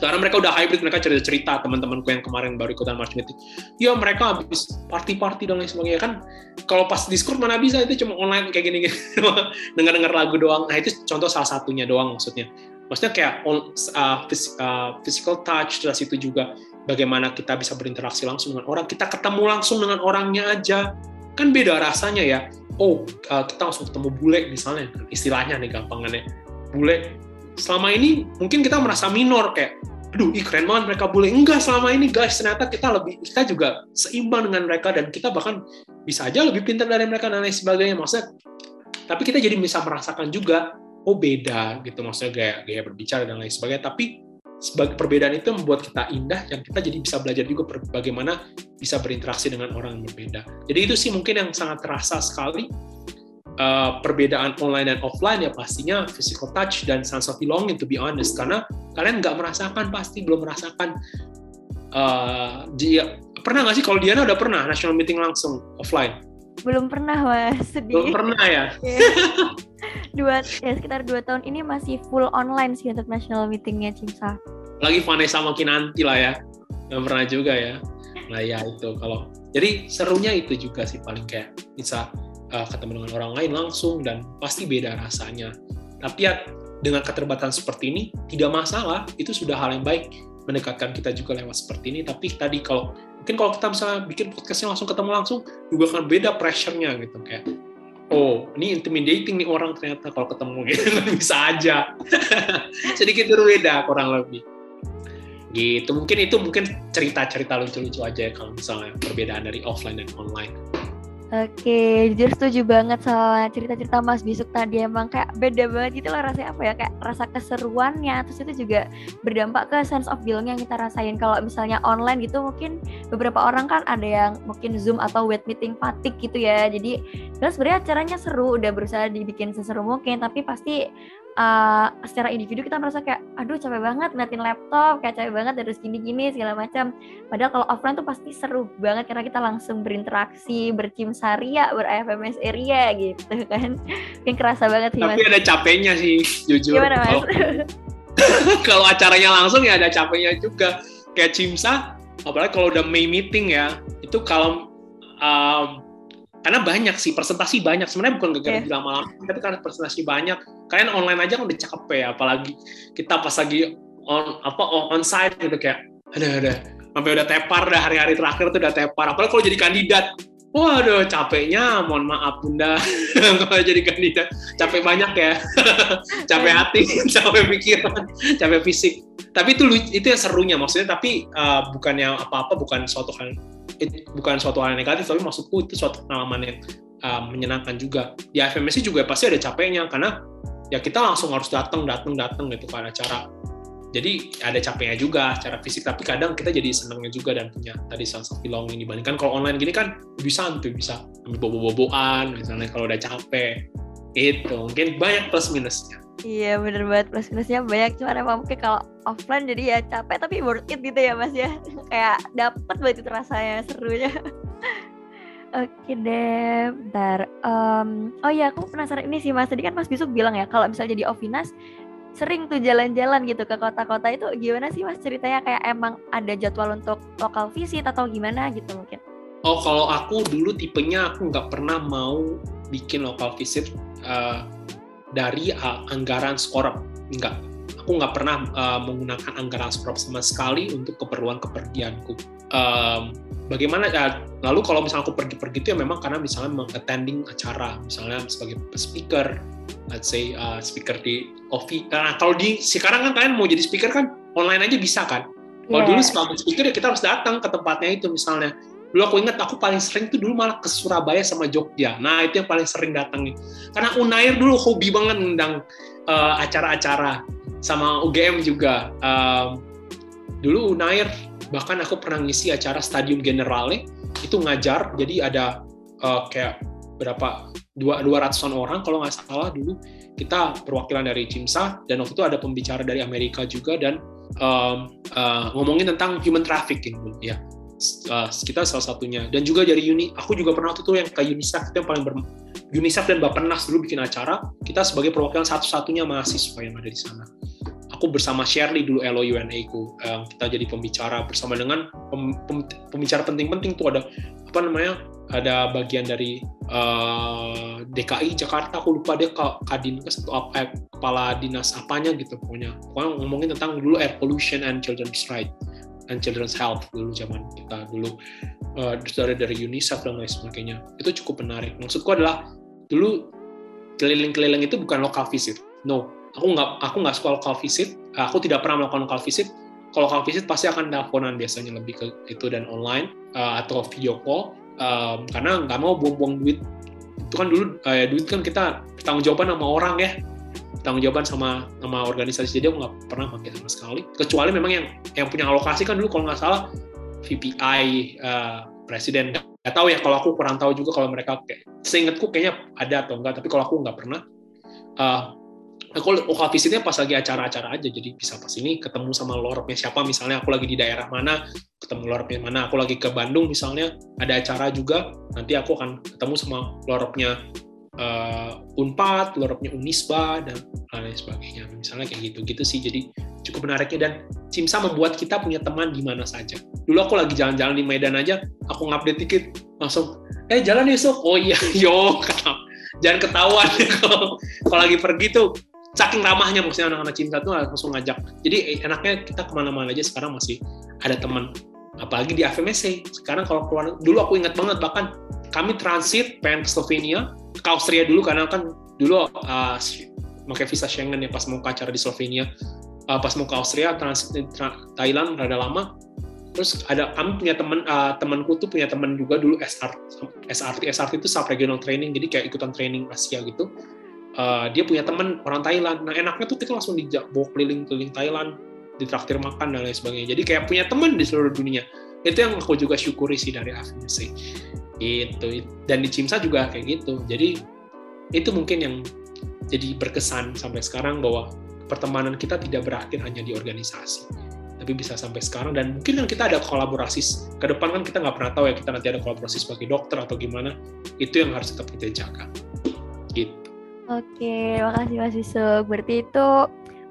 sekarang mereka udah hybrid mereka cerita cerita teman-temanku yang kemarin baru ikutan March meeting ya mereka habis party-party dan lain sebagainya. Kan kalau pas Discord mana bisa itu cuma online kayak gini gini dengar-dengar lagu doang. Nah itu contoh salah satunya doang maksudnya. Maksudnya kayak on, uh, uh, physical touch terus itu juga bagaimana kita bisa berinteraksi langsung dengan orang. Kita ketemu langsung dengan orangnya aja. Kan beda rasanya ya. Oh uh, kita langsung ketemu bule misalnya. Istilahnya nih gampangannya. Bule selama ini mungkin kita merasa minor kayak aduh ih keren banget mereka boleh enggak selama ini guys ternyata kita lebih kita juga seimbang dengan mereka dan kita bahkan bisa aja lebih pintar dari mereka dan lain sebagainya. Maksudnya tapi kita jadi bisa merasakan juga oh beda gitu. Maksudnya gaya gaya berbicara dan lain sebagainya. Tapi sebagai perbedaan itu membuat kita indah dan kita jadi bisa belajar juga bagaimana bisa berinteraksi dengan orang yang berbeda. Jadi itu sih mungkin yang sangat terasa sekali uh, perbedaan online dan offline ya pastinya physical touch dan sense of belonging to be honest. Karena kalian nggak merasakan pasti belum merasakan. Uh, dia pernah nggak sih kalau Diana udah pernah national meeting langsung offline? Belum pernah mas. Sedih. Belum pernah ya? Iya. dua ya sekitar dua tahun ini masih full online sih untuk national meetingnya Cimsa lagi Vanessa makin nanti lah ya. Nggak pernah juga ya. Nah ya itu kalau jadi serunya itu juga sih paling kayak bisa uh, ketemu dengan orang lain langsung dan pasti beda rasanya. Tapi ya dengan keterbatasan seperti ini tidak masalah, itu sudah hal yang baik mendekatkan kita juga lewat seperti ini. Tapi tadi kalau mungkin kalau kita bisa bikin podcastnya langsung ketemu langsung juga akan beda pressure-nya gitu. Kayak oh ini intimidating nih orang ternyata kalau ketemu gitu. Bisa aja. Sedikit berbeda kurang lebih. Gitu. Mungkin itu mungkin cerita-cerita lucu-lucu aja ya kalau misalnya perbedaan dari offline dan online Oke, jujur setuju banget sama cerita-cerita Mas Bisuk tadi. Emang kayak beda banget gitu lah rasanya apa ya kayak rasa keseruannya terus itu juga berdampak ke sense of belonging yang kita rasain. Kalau misalnya online gitu mungkin beberapa orang kan ada yang mungkin Zoom atau web meeting fatigue gitu ya. Jadi terus sebenarnya caranya seru udah berusaha dibikin seseru mungkin tapi pasti uh, secara individu kita merasa kayak aduh capek banget ngeliatin laptop kayak capek banget harus gini-gini segala macam padahal kalau offline tuh pasti seru banget karena kita langsung berinteraksi bercimsaria ber-FMS area gitu kan yang kerasa banget sih tapi mas. ada capeknya sih jujur gimana mas? kalau acaranya langsung ya ada capeknya juga kayak cimsa apalagi kalau udah May meeting ya itu kalau um, karena banyak sih presentasi banyak. Sebenarnya bukan gara-gara yeah. bilang malam tapi karena presentasi banyak. Kalian online aja kan udah capek ya apalagi kita pas lagi on apa on site gitu kayak ada ada. Sampai udah tepar dah hari-hari terakhir tuh udah tepar. Apalagi kalau jadi kandidat. Waduh, capeknya, mohon maaf bunda, kalau jadi kandidat, capek banyak ya, capek hati, capek pikiran, capek fisik. Tapi itu itu yang serunya, maksudnya. Tapi uh, bukan yang apa-apa, bukan suatu hal itu bukan suatu hal yang negatif tapi maksudku itu suatu pengalaman yang uh, menyenangkan juga. Di FMSC juga pasti ada capeknya karena ya kita langsung harus datang datang datang gitu ke acara. Jadi ada capeknya juga secara fisik tapi kadang kita jadi senangnya juga dan punya tadi sense of belonging dibandingkan. Kalau online gini kan bisa santuy bisa ambil bobo-boboan misalnya kalau udah capek itu mungkin banyak plus minusnya Iya bener banget plus minusnya banyak cuma emang mungkin kalau offline jadi ya capek tapi worth it gitu ya mas ya kayak dapet banget itu rasanya serunya Oke deh, bentar. Um, oh ya, aku penasaran ini sih mas. Tadi kan Mas Bisuk bilang ya, kalau misalnya jadi Ovinas, sering tuh jalan-jalan gitu ke kota-kota itu gimana sih mas ceritanya? Kayak emang ada jadwal untuk lokal visit atau gimana gitu mungkin? Oh, kalau aku dulu tipenya aku nggak pernah mau bikin lokal visit uh, dari uh, anggaran skorp enggak. Aku nggak pernah uh, menggunakan anggaran skorp sama sekali untuk keperluan kepergianku um, bagaimana ya lalu kalau misalnya aku pergi-pergi itu ya memang karena misalnya attending acara. Misalnya sebagai speaker let's say uh, speaker di office nah kalau di sekarang kan kalian mau jadi speaker kan online aja bisa kan? Kalau yeah. dulu sebagai speaker ya kita harus datang ke tempatnya itu misalnya dulu aku ingat aku paling sering tuh dulu malah ke Surabaya sama Jogja. Nah itu yang paling sering datangin karena Unair dulu hobi banget ngundang uh, acara-acara sama UGM juga. Um, dulu Unair bahkan aku pernah ngisi acara Stadium Generale. Itu ngajar jadi ada uh, kayak berapa dua dua ratusan orang kalau nggak salah dulu. Kita perwakilan dari CIMSA dan waktu itu ada pembicara dari Amerika juga dan um, uh, ngomongin tentang human trafficking ya uh, kita salah satunya. Dan juga dari Uni aku juga pernah waktu itu yang ke UNICEF itu yang paling ber UNICEF dan Bappenas dulu bikin acara kita sebagai perwakilan satu-satunya mahasiswa yang ada di sana. Aku bersama Shirley dulu LO UNA ku um, kita jadi pembicara bersama dengan pem, pem, pembicara penting-penting tuh ada apa namanya ada bagian dari uh, DKI Jakarta aku lupa dia Kadinkes atau apa eh, kepala dinas apanya gitu pokoknya. Pokoknya ngomongin tentang dulu air pollution and children's right and Children's Health dulu zaman kita dulu. Uh, dari dari UNICEF dan lain sebagainya. Itu cukup menarik. Maksudku adalah dulu keliling-keliling itu bukan lokal visit. No. Aku nggak aku nggak suka lokal visit. Aku tidak pernah melakukan lokal visit. Kalau lokal visit pasti akan teleponan biasanya lebih ke itu dan online uh, atau video call. Um, karena nggak mau buang-buang duit. Itu kan dulu uh, duit kan kita tanggung jawaban sama orang ya tanggung jawaban sama sama organisasi. Jadi aku nggak pernah pakai sama sekali. Kecuali memang yang yang punya alokasi kan dulu kalau nggak salah VPI uh, eh, presiden. Nggak tahu ya kalau aku kurang tahu juga kalau mereka kayak seingatku kayaknya ada atau enggak tapi kalau aku nggak pernah uh, aku lokal visitnya pas lagi acara-acara aja. Jadi bisa pas ini ketemu sama lorpnya siapa misalnya aku lagi di daerah mana ketemu lorpnya mana. Aku lagi ke Bandung misalnya ada acara juga. Nanti aku akan ketemu sama lorpnya uh, Unpad, loroknya Unisba dan lain sebagainya. Misalnya kayak gitu-gitu sih. Jadi cukup menariknya dan Cimsa membuat kita punya teman di mana saja. Dulu aku lagi jalan-jalan di Medan aja, aku ngupdate dikit langsung, eh jalan besok. Oh iya, yo, jangan ketahuan kalau lagi pergi tuh saking ramahnya maksudnya anak-anak cinta tuh langsung ngajak. Jadi eh, enaknya kita ke mana-mana aja sekarang masih ada teman. Apalagi di AFMSC. Sekarang kalau keluar, dulu aku ingat banget bahkan kami transit pengen ke Slovenia, ke Austria dulu karena kan dulu uh, pakai visa Schengen ya pas mau ke acara di Slovenia. Uh, pas mau ke Austria transit tra Thailand rada lama. terus ada kami punya teman uh, temanku tuh punya teman juga dulu SR, SRT SRT itu sub regional training jadi kayak ikutan training Asia gitu. Uh, dia punya teman orang Thailand. Nah enaknya tuh kita langsung dibawa keliling keliling Thailand ditraktir makan dan lain sebagainya. Jadi kayak punya teman di seluruh dunia. Itu yang aku juga syukuri sih dari FMC itu dan di Cimsa juga kayak gitu. Jadi itu mungkin yang jadi berkesan sampai sekarang bahwa pertemanan kita tidak berakhir hanya di organisasi tapi bisa sampai sekarang. Dan mungkin kan kita ada kolaborasi ke depan kan kita nggak pernah tahu ya kita nanti ada kolaborasi sebagai dokter atau gimana itu yang harus tetap kita jaga. Gitu. Oke makasih Mas Yusuf. Berarti itu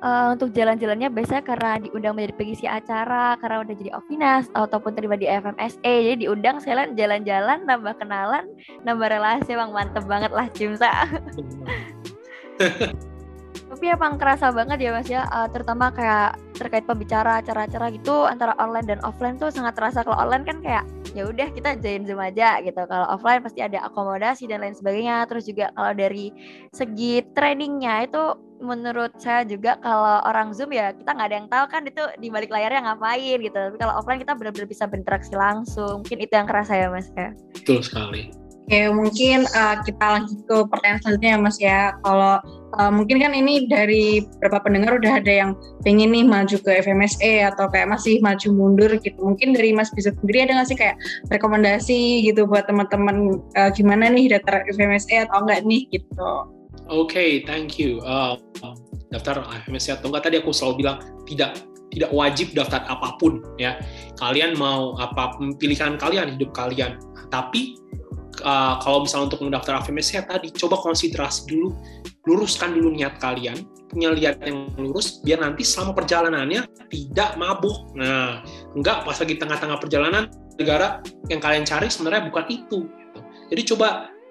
uh, untuk jalan-jalannya biasanya karena diundang menjadi pengisi acara karena udah jadi ofinas ataupun terlibat di FMSA jadi diundang saya jalan-jalan nambah kenalan nambah relasi emang mantep banget lah Cimsa tapi emang kerasa banget ya mas ya. Uh, terutama kayak terkait pembicara acara-acara gitu antara online dan offline tuh sangat terasa. Kalau online kan kayak ya udah kita join zoom aja gitu. Kalau offline pasti ada akomodasi dan lain sebagainya. Terus juga kalau dari segi trainingnya itu menurut saya juga kalau orang zoom ya kita nggak ada yang tahu kan itu di balik layarnya ngapain gitu. Tapi kalau offline kita benar-benar bisa berinteraksi langsung. Mungkin itu yang kerasa ya mas ya. Betul sekali Oke, mungkin uh, kita lanjut ke pertanyaan selanjutnya ya Mas ya. Kalau uh, mungkin kan ini dari beberapa pendengar udah ada yang pengen nih maju ke FMSE atau kayak masih maju mundur gitu. Mungkin dari Mas bisa sendiri ada nggak sih kayak rekomendasi gitu buat teman-teman uh, gimana nih daftar FMSE atau enggak nih gitu? Oke, okay, thank you. Uh, daftar FMSE atau enggak tadi aku selalu bilang tidak tidak wajib daftar apa pun ya. Kalian mau apa pilihan kalian hidup kalian. Tapi uh, kalau misalnya untuk mendaftar AVMSC tadi coba konsiderasi dulu luruskan dulu niat kalian punya lihat yang lurus biar nanti selama perjalanannya tidak mabuk nah enggak pas lagi tengah-tengah perjalanan negara yang kalian cari sebenarnya bukan itu gitu. jadi coba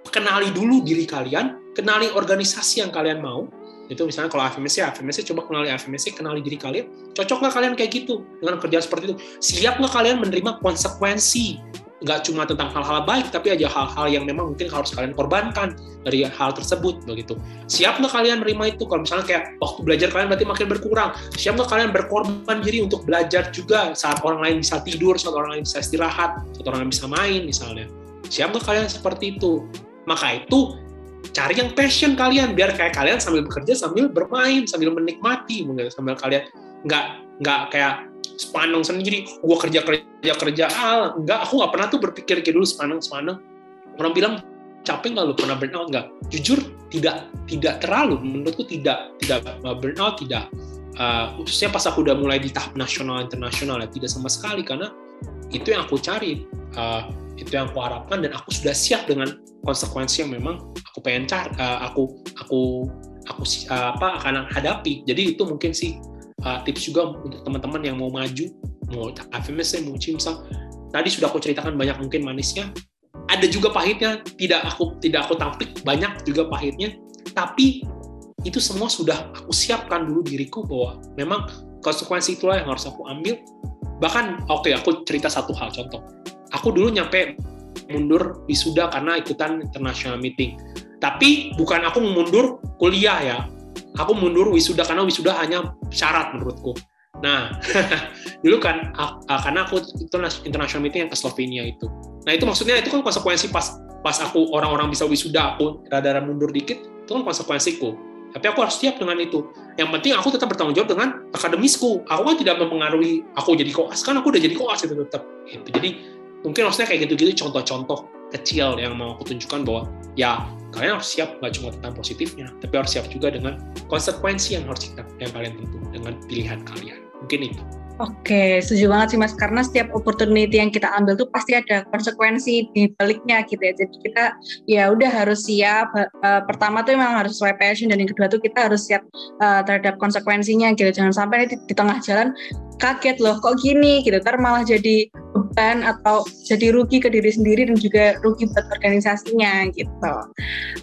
kenali dulu diri kalian kenali organisasi yang kalian mau itu misalnya kalau AVMC, AVMC coba kenali AVMC, kenali diri kalian, cocok nggak kalian kayak gitu dengan kerjaan seperti itu? Siap nggak kalian menerima konsekuensi nggak cuma tentang hal-hal baik, tapi aja hal-hal yang memang mungkin harus kalian korbankan dari hal tersebut begitu. Siap nggak kalian menerima itu? Kalau misalnya kayak waktu belajar kalian berarti makin berkurang, siap nggak kalian berkorban diri untuk belajar juga saat orang lain bisa tidur, saat orang lain bisa istirahat, saat orang lain bisa main misalnya. Siap nggak kalian seperti itu? Maka itu cari yang passion kalian biar kayak kalian sambil bekerja sambil bermain sambil menikmati mungkin sambil kalian nggak nggak kayak sepaneng sendiri. Gue kerja kerja kerja. Ah enggak. Aku nggak pernah tuh berpikir kayak dulu sepaneng sepaneng. Orang bilang capek nggak lu pernah burnout? Nggak jujur tidak tidak terlalu. Menurutku tidak tidak uh, burnout tidak. Uh, khususnya pas aku udah mulai di tahap nasional internasional ya. Tidak sama sekali karena itu yang aku cari uh, itu yang aku harapkan dan aku sudah siap dengan konsekuensi yang memang aku pengen cari uh, aku aku aku uh, apa akan hadapi. Jadi itu mungkin sih uh, tips juga untuk teman-teman yang mau maju, mau FMS, mau CIMSA. Tadi sudah aku ceritakan banyak mungkin manisnya, ada juga pahitnya, tidak aku tidak aku tampik banyak juga pahitnya, tapi itu semua sudah aku siapkan dulu diriku bahwa memang konsekuensi itulah yang harus aku ambil. Bahkan oke okay, aku cerita satu hal contoh. Aku dulu nyampe mundur wisuda karena ikutan international meeting. Tapi bukan aku mundur kuliah ya, aku mundur wisuda karena wisuda hanya syarat menurutku. Nah, dulu kan karena aku itu international meeting yang ke Slovenia itu. Nah itu maksudnya itu kan konsekuensi pas pas aku orang-orang bisa wisuda aku rada-rada mundur dikit itu kan konsekuensiku. Tapi aku harus siap dengan itu. Yang penting aku tetap bertanggung jawab dengan akademisku. Aku kan tidak mempengaruhi aku jadi koas kan aku udah jadi koas itu tetap. Gitu. Jadi mungkin maksudnya kayak gitu-gitu contoh-contoh kecil yang mau aku tunjukkan bahwa ya kalian harus siap nggak cuma tentang positifnya, tapi harus siap juga dengan konsekuensi yang harus kita, yang kalian tempuh dengan pilihan kalian. Mungkin itu. Oke, setuju banget sih Mas. Karena setiap opportunity yang kita ambil tuh pasti ada konsekuensi di baliknya gitu ya. Jadi kita ya udah harus siap. Uh, pertama tuh memang harus sesuai passion dan yang kedua tuh kita harus siap uh, terhadap konsekuensinya gitu. Jangan sampai di, di tengah jalan kaget loh kok gini gitu. Ntar malah jadi beban atau jadi rugi ke diri sendiri dan juga rugi buat organisasinya gitu.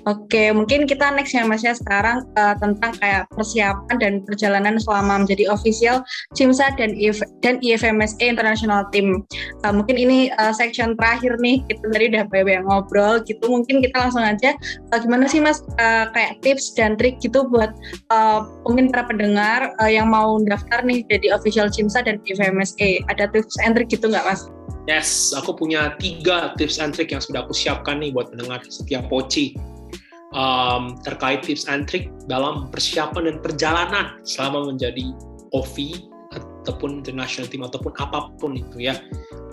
Oke, mungkin kita next ya Mas ya sekarang uh, tentang kayak persiapan dan perjalanan selama menjadi official CIMSA dan IF, dan IFMSA International Team. Uh, mungkin ini uh, section terakhir nih kita tadi udah banyak ngobrol gitu. Mungkin kita langsung aja uh, gimana sih Mas uh, kayak tips dan trik gitu buat uh, mungkin para pendengar uh, yang mau daftar nih jadi official CIMSA dan IFMSA. Ada tips and trick gitu nggak Mas? Yes, aku punya tiga tips and trick yang sudah aku siapkan nih buat pendengar setiap poci um, terkait tips and trick dalam persiapan dan perjalanan selama menjadi OV ataupun international team ataupun apa pun itu ya.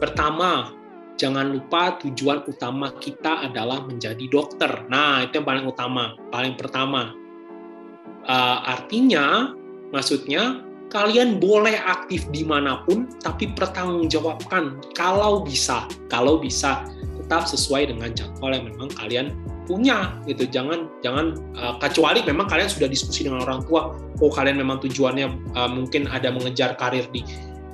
Pertama, jangan lupa tujuan utama kita adalah menjadi dokter. Nah, itu yang paling utama, paling pertama. Uh, artinya, maksudnya kalian boleh aktif di mana pun, tapi pertanggungjawabkan kalau bisa, kalau bisa tetap sesuai dengan jadwal yang memang kalian punya gitu. Jangan jangan uh, kecuali memang kalian sudah diskusi dengan orang tua, oh kalian memang tujuannya uh, mungkin ada mengejar karir di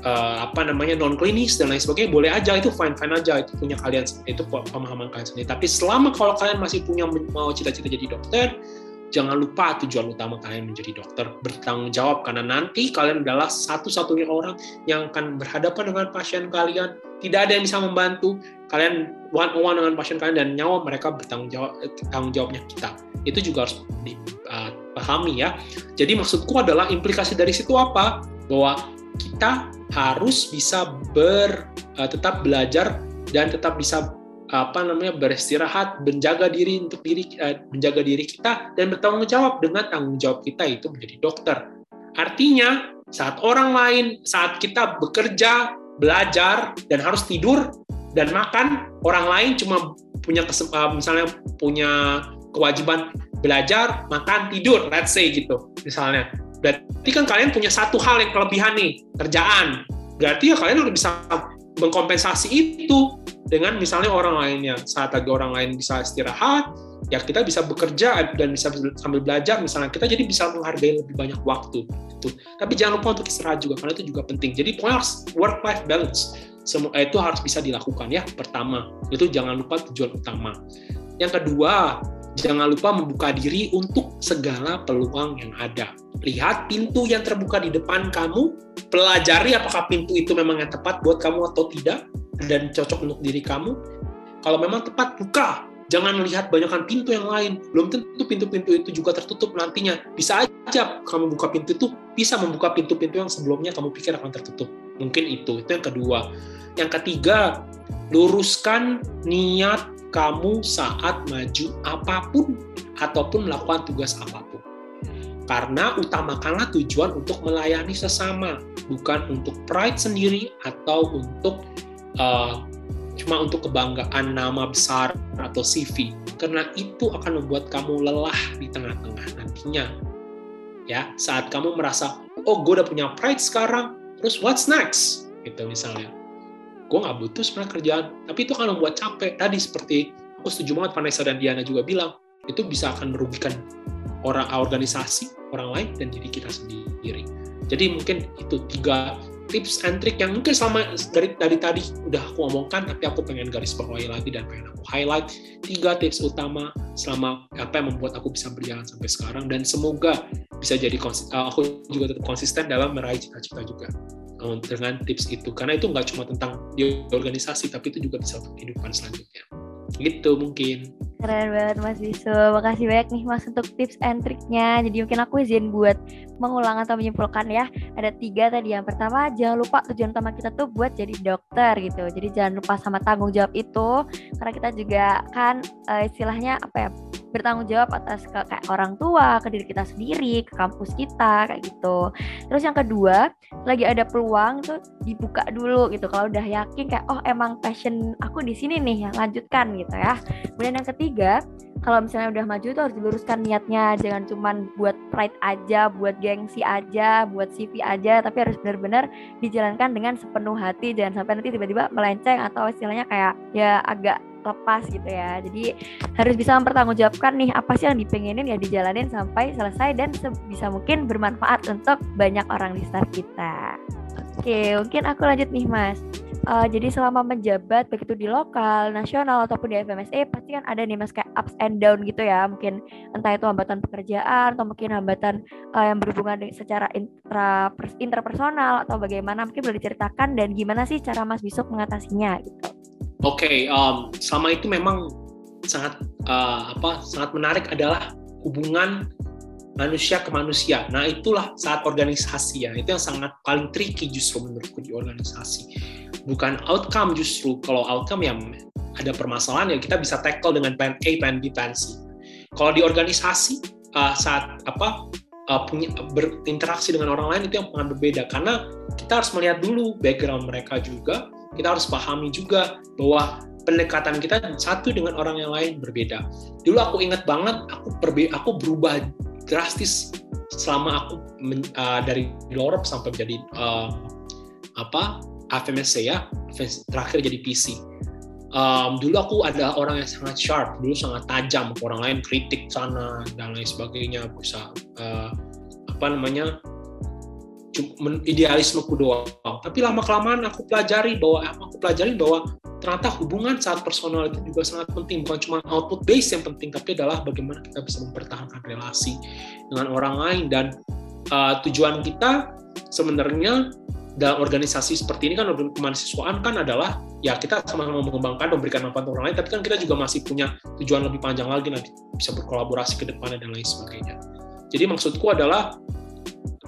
uh, apa namanya non klinis dan lain sebagainya boleh aja itu fine fine aja itu punya kalian itu pemahaman kalian sendiri tapi selama kalau kalian masih punya mau cita-cita jadi dokter jangan lupa tujuan utama kalian menjadi dokter. Bertanggung jawab karena nanti kalian adalah satu-satunya orang yang akan berhadapan dengan pasien kalian. Tidak ada yang bisa membantu. Kalian one on one dengan pasien kalian dan nyawa mereka bertanggung jawab tanggung jawabnya kita. Itu juga harus dipahami ya. Jadi maksudku adalah implikasi dari situ apa? Bahwa kita harus bisa ber uh, tetap belajar dan tetap bisa apa namanya beristirahat, menjaga diri untuk diri uh, menjaga diri kita dan bertanggung jawab dengan tanggung jawab kita itu menjadi dokter. Artinya saat orang lain, saat kita bekerja, belajar dan harus tidur dan makan, orang lain cuma punya uh, misalnya punya kewajiban belajar, makan, tidur, let's say gitu misalnya. Berarti kan kalian punya satu hal yang kelebihan nih, kerjaan. Berarti ya kalian harus bisa mengkompensasi itu dengan misalnya orang lainnya saat lagi orang lain bisa istirahat ya kita bisa bekerja dan bisa sambil belajar misalnya kita jadi bisa menghargai lebih banyak waktu itu tapi jangan lupa untuk istirahat juga karena itu juga penting. Jadi pokoknya work life balance semua itu harus bisa dilakukan ya pertama. Itu jangan lupa tujuan utama. Yang kedua jangan lupa membuka diri untuk segala peluang yang ada lihat pintu yang terbuka di depan kamu pelajari apakah pintu itu memang yang tepat buat kamu atau tidak dan cocok untuk diri kamu. Kalau memang tepat, buka. Jangan melihat banyakkan pintu yang lain. Belum tentu pintu-pintu itu juga tertutup nantinya. Bisa aja kamu buka pintu itu, bisa membuka pintu-pintu yang sebelumnya kamu pikir akan tertutup. Mungkin itu. Itu yang kedua. Yang ketiga, luruskan niat kamu saat maju apa pun ataupun melakukan tugas apa pun. Karena utamakanlah tujuan untuk melayani sesama, bukan untuk pride sendiri atau untuk uh, cuma untuk kebanggaan nama besar atau CV karena itu akan membuat kamu lelah di tengah-tengah nantinya. Ya saat kamu merasa oh gue udah punya pride sekarang terus what's next? Gitu misalnya gue nggak butuh sebenarnya kerjaan. Tapi itu akan membuat capek. Tadi seperti aku setuju banget Vanessa dan Diana juga bilang itu bisa akan merugikan orang organisasi orang lain dan diri kita sendiri. Jadi mungkin itu tiga tips and trick yang mungkin selama dari dari tadi udah aku omongkan tapi aku pengen garis bawahi lagi dan pengen aku highlight tiga tips utama selama apa yang membuat aku bisa berjalan sampai sekarang. Dan semoga bisa jadi uh, aku juga tetap konsisten dalam meraih cita-cita juga dengan tips itu karena itu nggak cuma tentang di organisasi tapi itu juga bisa untuk kehidupan selanjutnya gitu mungkin Keren banget Mas Bisu. Makasih banyak nih Mas untuk tips and triknya. Jadi mungkin aku izin buat mengulang atau menyimpulkan ya. Ada tiga tadi. Yang pertama, jangan lupa tujuan utama kita tuh buat jadi dokter gitu. Jadi jangan lupa sama tanggung jawab itu. Karena kita juga kan uh, istilahnya apa ya bertanggung jawab atas ke kayak orang tua, ke diri kita sendiri, ke kampus kita kayak gitu. Terus yang kedua, lagi ada peluang tuh dibuka dulu gitu. Kalau udah yakin kayak oh emang passion aku di sini nih, yang lanjutkan gitu ya. Kemudian yang ketiga, kalau misalnya udah maju tuh harus diluruskan niatnya jangan cuman buat pride aja buat gengsi aja buat CV aja tapi harus benar-benar dijalankan dengan sepenuh hati jangan sampai nanti tiba-tiba melenceng atau istilahnya kayak ya agak lepas gitu ya jadi harus bisa mempertanggungjawabkan nih apa sih yang dipengenin ya dijalanin sampai selesai dan sebisa mungkin bermanfaat untuk banyak orang di start kita oke mungkin aku lanjut nih mas Uh, jadi selama menjabat begitu di lokal, nasional ataupun di FMSA pasti kan ada nih mas kayak ups and down gitu ya. Mungkin entah itu hambatan pekerjaan atau mungkin hambatan uh, yang berhubungan secara intra interpersonal atau bagaimana mungkin boleh diceritakan dan gimana sih cara Mas Bisuk mengatasinya gitu. Oke, okay, um, selama itu memang sangat uh, apa sangat menarik adalah hubungan manusia ke manusia. Nah itulah saat organisasi ya, itu yang sangat paling tricky justru menurutku di organisasi. Bukan outcome justru, kalau outcome yang ada permasalahan ya kita bisa tackle dengan plan A, plan B, plan C. Kalau di organisasi uh, saat apa uh, punya berinteraksi dengan orang lain itu yang sangat berbeda karena kita harus melihat dulu background mereka juga, kita harus pahami juga bahwa pendekatan kita satu dengan orang yang lain berbeda. Dulu aku ingat banget aku perbe aku berubah drastis selama aku men, uh, dari Lorep sampai menjadi uh, apa FMSC ya terakhir jadi PC um, dulu aku ada orang yang sangat sharp dulu sangat tajam orang lain kritik sana dan lain sebagainya bisa uh, apa namanya idealismeku doang. Tapi lama kelamaan aku pelajari bahwa aku pelajari bahwa ternyata hubungan saat personal itu juga sangat penting. Bukan cuma output base yang penting tapi adalah bagaimana kita bisa mempertahankan relasi dengan orang lain. Dan uh, tujuan kita sebenarnya dalam organisasi seperti ini kan kemahasiswaan kan adalah ya kita sama-sama mengembangkan memberikan manfaat orang lain. Tapi kan kita juga masih punya tujuan lebih panjang lagi nanti bisa berkolaborasi ke depannya dan lain sebagainya. Jadi maksudku adalah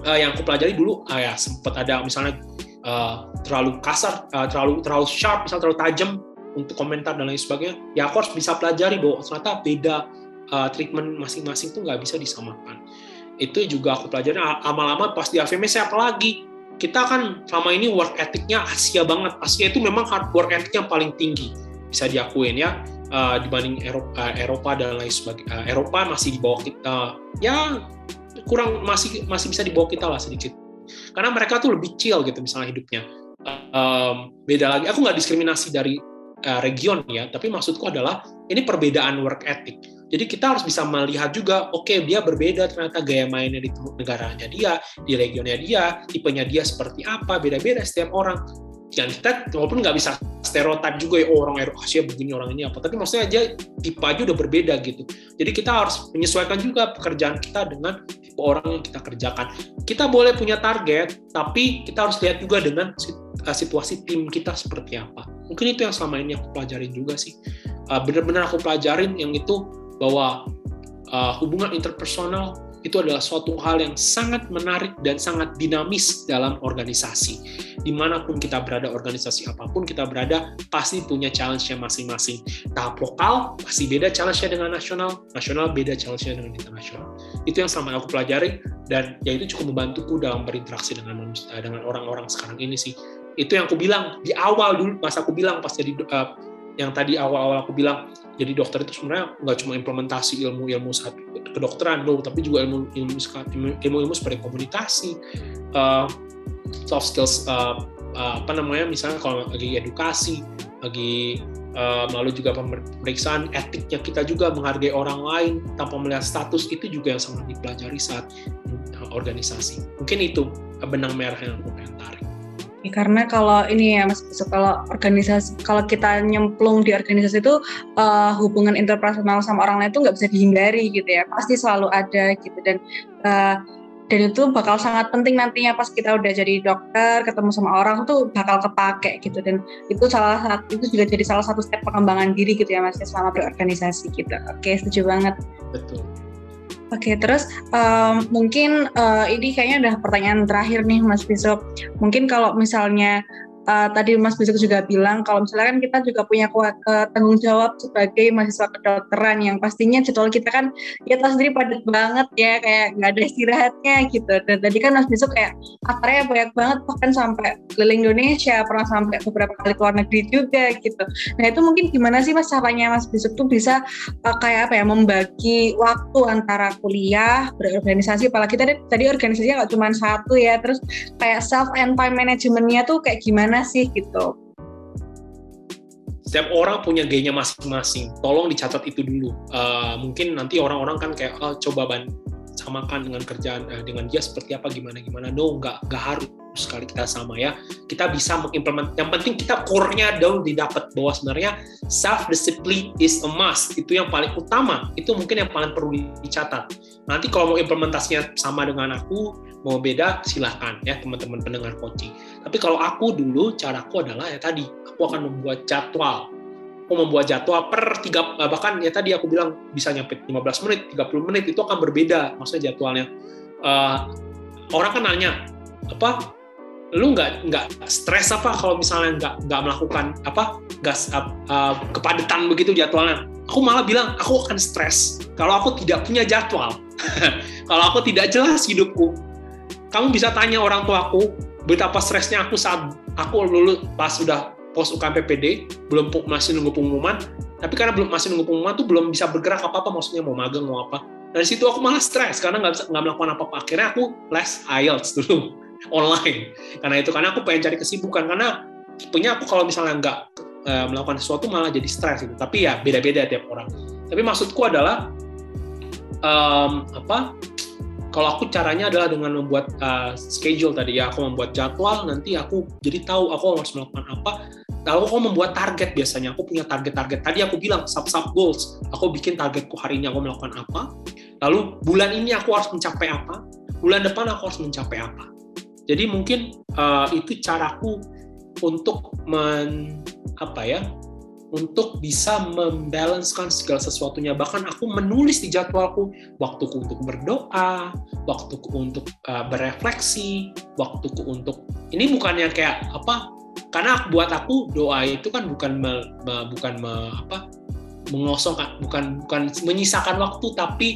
uh, yang aku pelajari dulu uh, ya sempat ada misalnya uh, terlalu kasar, uh, terlalu terlalu sharp, misal terlalu tajam untuk komentar dan lain sebagainya, ya aku harus bisa pelajari bahwa ternyata beda uh, treatment masing-masing tuh nggak bisa disamakan. Itu juga aku pelajari lama-lama pas di AVMS apalagi kita kan selama ini work ethicnya Asia banget. Asia itu memang hard work ethic yang paling tinggi bisa diakuin ya uh, dibanding Eropa, Eropa dan lain sebagainya. Uh, Eropa masih di bawah kita, ya kurang masih masih bisa di bawah kita lah sedikit. Karena mereka tuh lebih chill gitu misalnya hidupnya. Um, beda lagi. Aku nggak diskriminasi dari uh, region ya tapi maksudku adalah ini perbedaan work ethic. Jadi kita harus bisa melihat juga oke okay, dia berbeda ternyata gaya mainnya di negaranya dia di regionnya dia tipenya dia seperti apa beda-beda setiap orang dan kita walaupun nggak bisa stereotip juga ya oh, orang Asia begini orang ini apa. Tapi maksudnya aja tipe aja udah berbeda gitu. Jadi kita harus menyesuaikan juga pekerjaan kita dengan tipe orang yang kita kerjakan. Kita boleh punya target tapi kita harus lihat juga dengan uh, situasi tim kita seperti apa. Mungkin itu yang selama ini aku pelajarin juga sih. Uh, benar-benar aku pelajarin yang itu bahwa uh, hubungan interpersonal itu adalah suatu hal yang sangat menarik dan sangat dinamis dalam organisasi. Di mana pun kita berada, organisasi apa pun kita berada, pasti punya challenge-nya masing-masing. Tahap lokal pasti beda challenge-nya dengan nasional, nasional beda challenge-nya dengan internasional. Itu yang selama aku pelajari, dan ya itu cukup membantuku dalam berinteraksi dengan manusia, dengan orang-orang sekarang ini sih. Itu yang aku bilang di awal dulu, pas aku bilang pas jadi uh, yang tadi awal-awal aku bilang jadi dokter itu sebenarnya nggak cuma implementasi ilmu-ilmu satu kedokteran loh, tapi juga ilmu ilmu ilmu-ilmu seperti komunikasi, uh, soft skills, uh, uh, apa namanya, misalnya kalau lagi edukasi, lagi uh, lalu juga pemeriksaan etiknya kita juga menghargai orang lain tanpa melihat status itu juga yang sangat dipelajari saat uh, organisasi. Mungkin itu benang merah yang aku pengen tarik. Ya, karena kalau ini ya Mas kalau organisasi kalau kita nyemplung di organisasi itu uh, hubungan interpersonal sama orang lain itu nggak bisa dihindari gitu ya. Pasti selalu ada gitu. Dan uh, dan itu bakal sangat penting nantinya pas kita udah jadi dokter ketemu sama orang tuh bakal kepake gitu. Dan itu salah satu itu juga jadi salah satu step pengembangan diri gitu ya mas ya, selama berorganisasi gitu. Oke setuju banget. Betul Oke, terus um, mungkin uh, ini kayaknya udah pertanyaan terakhir nih Mas Bisop. Mungkin kalau misalnya uh, tadi Mas Bisuk juga bilang kalau misalnya kan kita juga punya uh, tanggung jawab sebagai mahasiswa kedokteran yang pastinya jadwal kita kan ya tahu sendiri padat banget ya kayak nggak ada istirahatnya gitu. Dan tadi kan Mas Bisuk kayak acaranya banyak banget bahkan sampai keliling Indonesia pernah sampai beberapa kali ke luar negeri juga gitu. Nah itu mungkin gimana sih Mas caranya Mas Bisuk tuh bisa uh, kayak apa ya membagi waktu antara kuliah berorganisasi apalagi tadi tadi organisasinya nggak cuma satu ya terus kayak self and time managementnya tuh kayak gimana gimana sih gitu? Setiap orang punya gayanya masing-masing. Tolong dicatat itu dulu. Uh, mungkin nanti orang-orang kan kayak oh, coba ban samakan dengan kerjaan uh, dengan dia seperti apa gimana gimana no nggak nggak harus sekali kita sama ya kita bisa mengimplement yang penting kita core-nya dong didapat bahwa sebenarnya self discipline is a must itu yang paling utama itu mungkin yang paling perlu dicatat nanti kalau mau implementasinya sama dengan aku mau beda silahkan ya teman-teman pendengar coaching tapi kalau aku dulu caraku adalah ya tadi aku akan membuat jadwal. Aku membuat jadwal per tiga bahkan ya tadi aku bilang bisa nyampe 15 menit 30 menit itu akan berbeda maksudnya jadwalnya. Uh, orang kan nanya apa? Lu nggak nggak stres apa kalau misalnya nggak nggak melakukan apa gas uh, uh, kepadatan begitu jadwalnya? Aku malah bilang aku akan stres kalau aku tidak punya jadwal. Kalau aku tidak jelas hidupku kamu bisa tanya orang tua aku betapa stresnya aku saat aku lulus pas sudah pos UKM PPD belum masih nunggu pengumuman. Tapi karena belum masih nunggu pengumuman tuh belum bisa bergerak apa apa maksudnya mau magang mau apa. Dari situ aku malah stres karena nggak bisa nggak melakukan apa apa akhirnya aku les IELTS dulu online. Karena itu karena aku pengen cari kesibukan. Karena tipenya aku kalau misalnya nggak e, melakukan sesuatu malah jadi stres gitu. Tapi ya beda-beda tiap orang. Tapi maksudku adalah um, apa kalau aku caranya adalah dengan membuat uh, schedule tadi ya aku membuat jadwal nanti aku jadi tahu aku harus melakukan apa. Lalu aku membuat target biasanya aku punya target-target. Tadi aku bilang sub sub goals. Aku bikin targetku hari ini aku melakukan apa. Lalu bulan ini aku harus mencapai apa. Bulan depan aku harus mencapai apa. Jadi mungkin uh, itu caraku untuk men apa ya untuk bisa membalancekan segala sesuatunya. Bahkan aku menulis di jadwalku waktuku untuk berdoa, waktuku untuk uh, berefleksi, waktuku untuk ini bukannya kayak apa? Karena buat aku doa itu kan bukan me, me, bukan me, apa mengosongkan, bukan bukan menyisakan waktu, tapi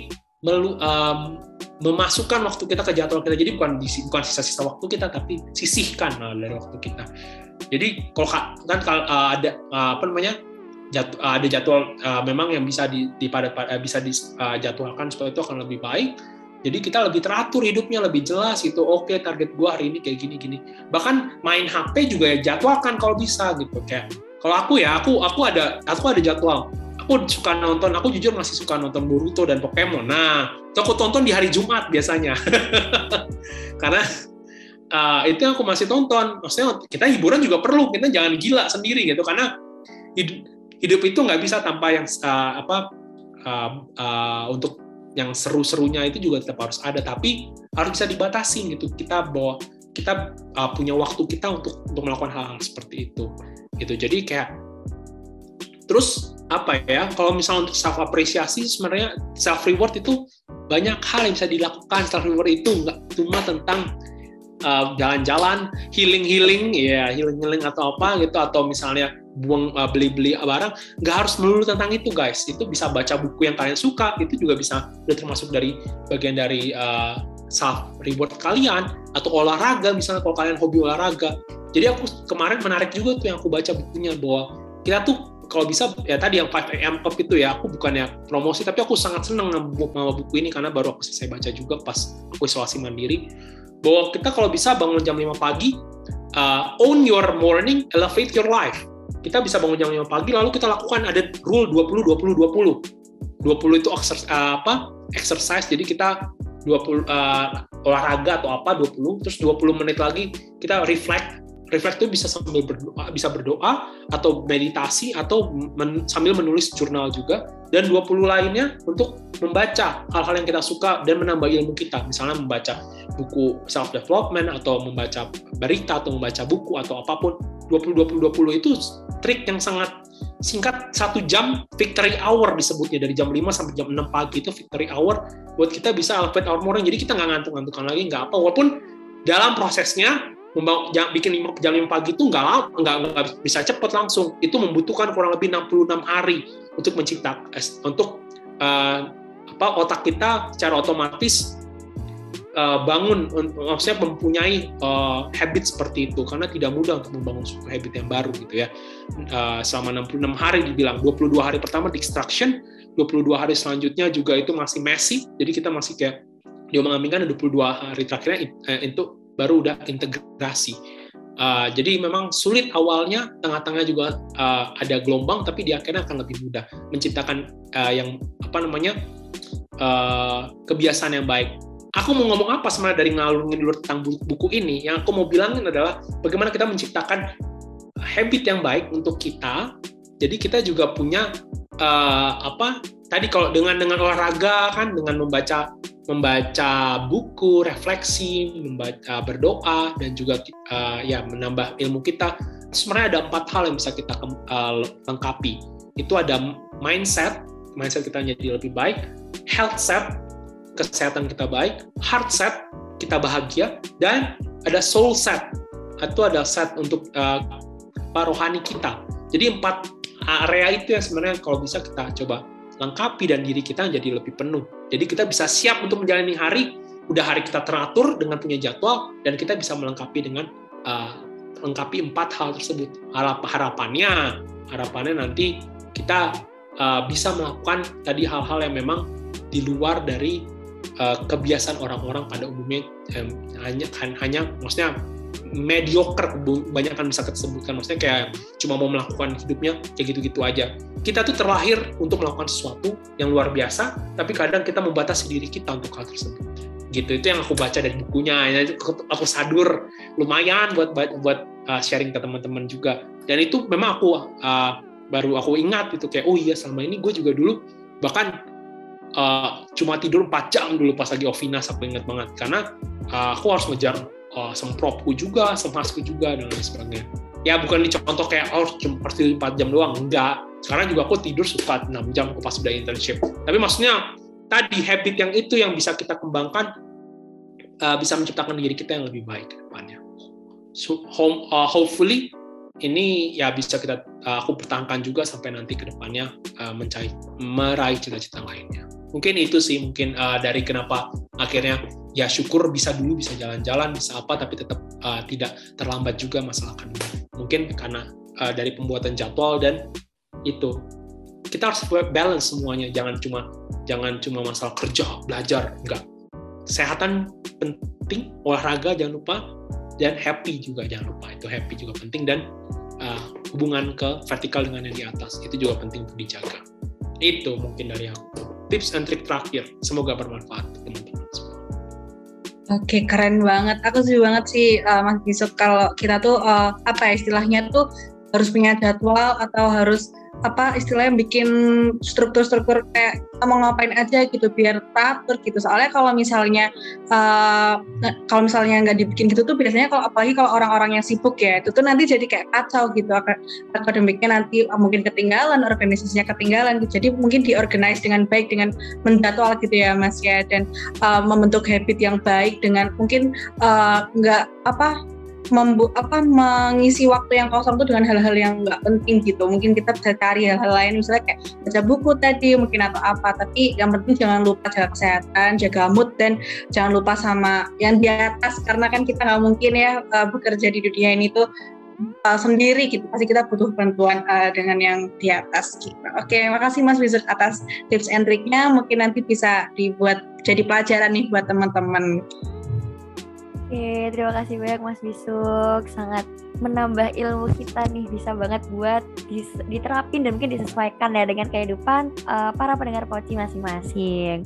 melu, um, memasukkan waktu kita ke jadwal kita. Jadi bukan bukan sisa-sisa waktu kita, tapi sisihkan uh, dari waktu kita. Jadi kalau kan kalau uh, ada uh, apa namanya jadwal, uh, ada jadwal uh, memang yang bisa di, di pada, uh, bisa dijadwalkan uh, supaya itu akan lebih baik. Jadi kita lebih teratur hidupnya lebih jelas itu. Oke okay, target gua hari ini kayak gini gini. Bahkan main HP juga ya jadwalkan kalau bisa gitu kayak. Kalau aku ya aku aku ada aku ada jadwal aku suka nonton, aku jujur masih suka nonton Boruto dan Pokemon. Nah, itu aku tonton di hari Jumat biasanya. Karena uh, itu yang aku masih tonton. Maksudnya kita hiburan juga perlu, kita jangan gila sendiri gitu. Karena hidup, hidup itu nggak bisa tanpa yang uh, apa uh, uh, untuk yang seru-serunya itu juga tetap harus ada. Tapi harus bisa dibatasi gitu. Kita bawa kita uh, punya waktu kita untuk untuk melakukan hal-hal seperti itu. Gitu. Jadi kayak terus apa ya kalau misalnya untuk self apresiasi sebenarnya self reward itu banyak hal yang bisa dilakukan. Self reward itu nggak cuma tentang uh, jalan-jalan uh, healing healing ya healing healing atau apa gitu atau misalnya buang uh, beli-beli barang nggak harus melulu tentang itu guys. Itu bisa baca buku yang kalian suka itu juga bisa udah termasuk dari bagian dari uh, self reward kalian atau olahraga misalnya kalau kalian hobi olahraga. Jadi aku kemarin menarik juga tuh yang aku baca bukunya bahwa kita tuh kalau bisa ya tadi yang 5 AM Club itu ya aku bukannya promosi tapi aku sangat senang sama buku ini karena baru aku selesai baca juga pas aku isolasi mandiri. Bahwa kita kalau bisa bangun jam 5 pagi uh, own your morning elevate your life. Kita bisa bangun jam 5 pagi lalu kita lakukan ada rule 20 20 20 20 itu exercise, uh, apa exercise jadi kita 20 uh, olahraga atau apa 20 terus 20 menit lagi kita reflect reflect itu bisa sambil berdoa, bisa berdoa atau meditasi atau men, sambil menulis jurnal juga. Dan 20 lainnya untuk membaca hal-hal yang kita suka dan menambah ilmu kita. Misalnya membaca buku self development atau membaca berita atau membaca buku atau apa pun. 20 20 20 itu trik yang sangat singkat. Satu jam victory hour disebutnya. Dari jam 5 sampai jam 6 pagi itu victory hour buat kita bisa elevate our morning jadi kita nggak ngantuk-ngantukan lagi nggak apa. Walaupun dalam prosesnya bikin jam 5 pagi itu nggak nggak bisa cepat langsung. Itu membutuhkan kurang lebih 66 hari untuk menciptakan untuk uh, apa otak kita secara otomatis uh, bangun maksudnya mempunyai uh, habit seperti itu. Karena tidak mudah untuk membangun suatu habit yang baru gitu ya. Uh, selama 66 hari dibilang. 22 hari pertama distraction 22 hari selanjutnya juga itu masih messy. Jadi kita masih kayak dia mengaminkan 22 hari terakhirnya itu baru udah integrasi. Uh, jadi memang sulit awalnya, tengah-tengah juga uh, ada gelombang, tapi di akhirnya akan lebih mudah menciptakan uh, yang apa namanya uh, kebiasaan yang baik. Aku mau ngomong apa sebenarnya dari ngalungin dulu tentang buku ini? Yang aku mau bilangin adalah bagaimana kita menciptakan habit yang baik untuk kita. Jadi kita juga punya uh, apa? Tadi kalau dengan dengan olahraga kan, dengan membaca membaca buku, refleksi, membaca berdoa dan juga uh, ya menambah ilmu kita. Sebenarnya ada empat hal yang bisa kita uh, lengkapi. Itu ada mindset, mindset kita jadi lebih baik, health set, kesehatan kita baik, heart set, kita bahagia, dan ada soul set, itu ada set untuk uh, rohani kita. Jadi empat area itu yang sebenarnya kalau bisa kita coba lengkapi dan diri kita jadi lebih penuh. Jadi kita bisa siap untuk menjalani hari, udah hari kita teratur dengan punya jadwal, dan kita bisa melengkapi dengan uh, lengkapi empat hal tersebut. Harap, harapannya, harapannya nanti kita uh, bisa melakukan tadi hal-hal yang memang di luar dari uh, kebiasaan orang-orang pada umumnya um, hanya hanya maksudnya mediocre banyak kan bisa disebutkan maksudnya kayak cuma mau melakukan hidupnya kayak gitu-gitu aja. Kita tuh terlahir untuk melakukan sesuatu yang luar biasa tapi kadang kita membatasi diri kita untuk hal tersebut. Gitu itu yang aku baca dari bukunya. Aku sadur. Lumayan buat buat uh, sharing ke teman-teman juga. Dan itu memang aku uh, baru aku ingat itu kayak oh iya selama ini gue juga dulu bahkan uh, cuma tidur 4 jam dulu pas lagi Ovinas aku ingat banget. Karena uh, aku harus ngejar uh, sempropku juga, semasku juga dan lain sebagainya. Ya bukan dicontoh kayak oh tidur 4 jam doang, enggak. Sekarang juga aku tidur suka 6 jam aku pas sudah internship. Tapi maksudnya tadi habit yang itu yang bisa kita kembangkan uh, bisa menciptakan diri kita yang lebih baik ke depannya. So, home, uh, hopefully ini ya bisa kita uh, aku pertahankan juga sampai nanti ke depannya uh, mencari meraih cita-cita lainnya mungkin itu sih mungkin uh, dari kenapa akhirnya ya syukur bisa dulu bisa jalan-jalan bisa apa tapi tetap uh, tidak terlambat juga masalah kandungan. Mungkin karena uh, dari pembuatan jadwal dan itu. Kita harus balance semuanya jangan cuma jangan cuma masalah kerja belajar enggak. Kesehatan penting olahraga jangan lupa dan happy juga jangan lupa. Itu happy juga penting dan uh, hubungan ke vertikal dengan yang di atas itu juga penting untuk dijaga. Itu mungkin dari aku tips and trik terakhir. Semoga bermanfaat. Oke, keren banget. Aku setuju banget sih uh, Mas Bisuk kalau kita tuh uh, apa ya istilahnya tuh harus punya jadwal atau harus apa istilahnya bikin struktur-struktur kayak mau ngapain aja gitu biar teratur gitu. Soalnya kalau misalnya uh, kalau misalnya nggak dibikin gitu tuh biasanya kalau apalagi kalau orang-orang yang sibuk ya itu tuh nanti jadi kayak kacau gitu. Akademiknya nanti mungkin ketinggalan organisasinya ketinggalan gitu. Jadi mungkin diorganize dengan baik dengan menjadwal gitu ya mas ya. Dan uh, membentuk habit yang baik dengan mungkin nggak uh, apa membu apa mengisi waktu yang kosong itu dengan hal-hal yang nggak penting gitu mungkin kita bisa cari hal-hal lain misalnya kayak baca buku tadi mungkin atau apa tapi yang penting jangan lupa jaga kesehatan jaga mood dan jangan lupa sama yang di atas karena kan kita nggak mungkin ya uh, bekerja di dunia ini tuh uh, sendiri gitu pasti kita butuh bantuan uh, dengan yang di atas gitu. Oke, makasih Mas Wizard atas tips and triknya. Mungkin nanti bisa dibuat jadi pelajaran nih buat teman-teman. Oke, terima kasih banyak Mas Bisuk. Sangat menambah ilmu kita nih, bisa banget buat diterapin dan mungkin disesuaikan ya dengan kehidupan uh, para pendengar Poci masing-masing.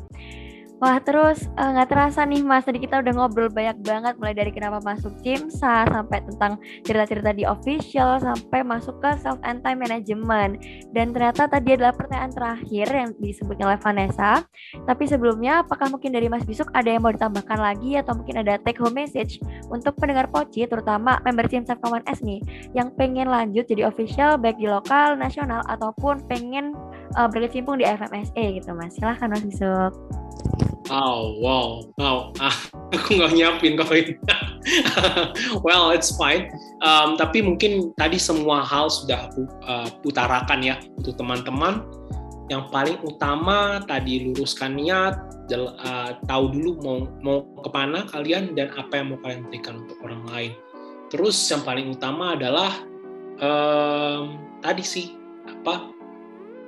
Wah terus eh, nggak uh, terasa nih mas tadi kita udah ngobrol banyak banget mulai dari kenapa masuk Cimsa sampai tentang cerita-cerita di official sampai masuk ke self and time management. Dan ternyata tadi adalah pertanyaan terakhir yang disebutnya oleh Vanessa. Tapi sebelumnya apakah mungkin dari Mas Bisuk ada yang mau ditambahkan lagi atau mungkin ada take home message untuk pendengar Poci terutama member Cimsa Kawan S nih yang pengen lanjut jadi official baik di lokal, nasional ataupun pengen uh, berkecimpung di FMSA gitu mas silahkan Mas Bisuk. Oh, wow, wow. Ah, aku nggak nyiapin kalau ini. well, it's fine. Um, tapi mungkin tadi semua hal sudah aku uh, utarakan ya untuk teman-teman. Yang paling utama tadi luruskan niat, jel, uh, tahu dulu mau mau ke mana kalian dan apa yang mau kalian berikan untuk orang lain. Terus yang paling utama adalah um, tadi sih apa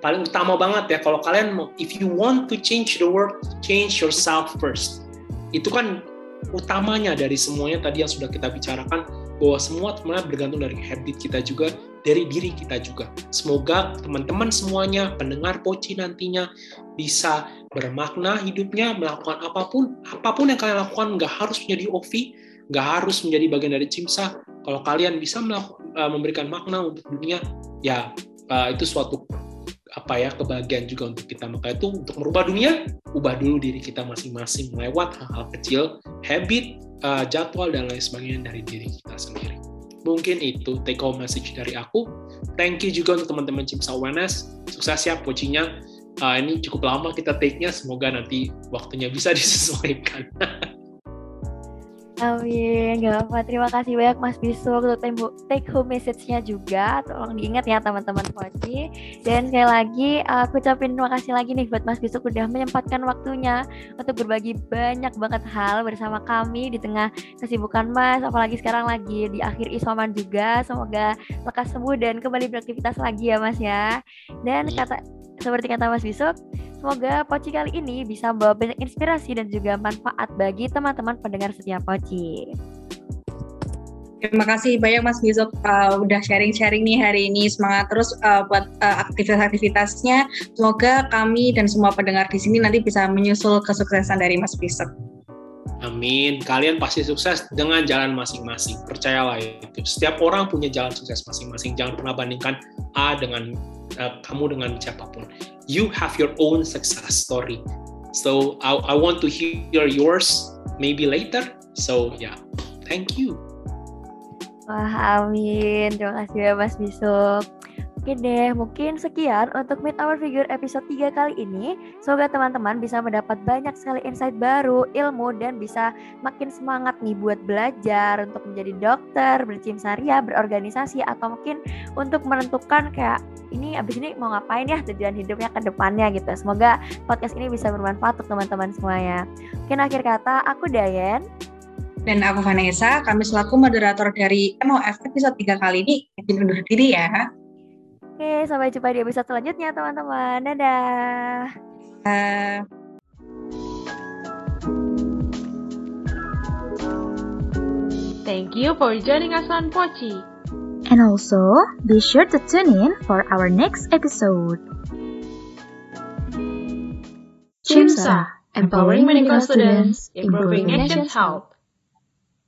paling utama banget ya kalau kalian mau if you want to change the world change yourself first itu kan utamanya dari semuanya tadi yang sudah kita bicarakan bahwa semua sebenarnya bergantung dari habit kita juga dari diri kita juga. Semoga teman-teman semuanya, pendengar Poci nantinya bisa bermakna hidupnya, melakukan apa pun, apa pun yang kalian lakukan nggak harus menjadi OVI, nggak harus menjadi bagian dari CIMSA. Kalau kalian bisa melakukan, uh, memberikan makna untuk dunia, ya uh, itu suatu apa ya kebahagiaan juga untuk kita. Maka itu untuk merubah dunia ubah dulu diri kita masing-masing lewat hal-hal kecil habit uh, jadwal dan lain sebagainya dari diri kita sendiri. Mungkin itu take home message dari aku. Thank you juga untuk teman-teman Cimsa UNS sukses ya pocinya uh, ini cukup lama kita take-nya. Semoga nanti waktunya bisa disesuaikan Amin, gak apa Terima kasih banyak Mas Bisu untuk take home message-nya juga. Tolong diingat ya teman-teman Poci. Dan sekali lagi aku ucapin terima kasih lagi nih buat Mas Bisu udah menyempatkan waktunya untuk berbagi banyak banget hal bersama kami di tengah kesibukan Mas. Apalagi sekarang lagi di akhir isoman juga. Semoga lekas sembuh dan kembali beraktivitas lagi ya Mas ya. Dan kata seperti kata Mas Bisuk, semoga Poci kali ini bisa membawa banyak inspirasi dan juga manfaat bagi teman-teman pendengar setiap Poci. Terima kasih banyak Mas Bisuk uh, udah sharing-sharing nih hari ini. Semangat terus uh, buat uh, aktivitas-aktivitasnya. Semoga kami dan semua pendengar di sini nanti bisa menyusul kesuksesan dari Mas Bisuk. Amin. Kalian pasti sukses dengan jalan masing-masing. Percayalah itu. Setiap orang punya jalan sukses masing-masing. Jangan pernah bandingkan A dengan uh, kamu dengan siapa pun. You have your own success story. So I, I want to hear yours maybe later. So yeah, thank you. Wah, amin. Terima kasih ya Mas Bisuk. Oke deh, mungkin sekian untuk Meet Our Figure episode 3 kali ini. Semoga teman-teman bisa mendapat banyak sekali insight baru, ilmu, dan bisa makin semangat nih buat belajar untuk menjadi dokter, bercimsaria, berorganisasi, atau mungkin untuk menentukan kayak ini abis ini mau ngapain ya tujuan hidupnya ke depannya gitu. Semoga podcast ini bisa bermanfaat untuk teman-teman semuanya. Mungkin akhir kata, aku Dayen. Dan aku Vanessa, kami selaku moderator dari MOF episode 3 kali ini izin undur diri ya. Oke, sampai jumpa di episode selanjutnya teman-teman. Dadah. Uh... Thank you for joining us on Pochi. And also, be sure to tune in for our next episode. CHIMSA, empowering medical students, improving nation's health.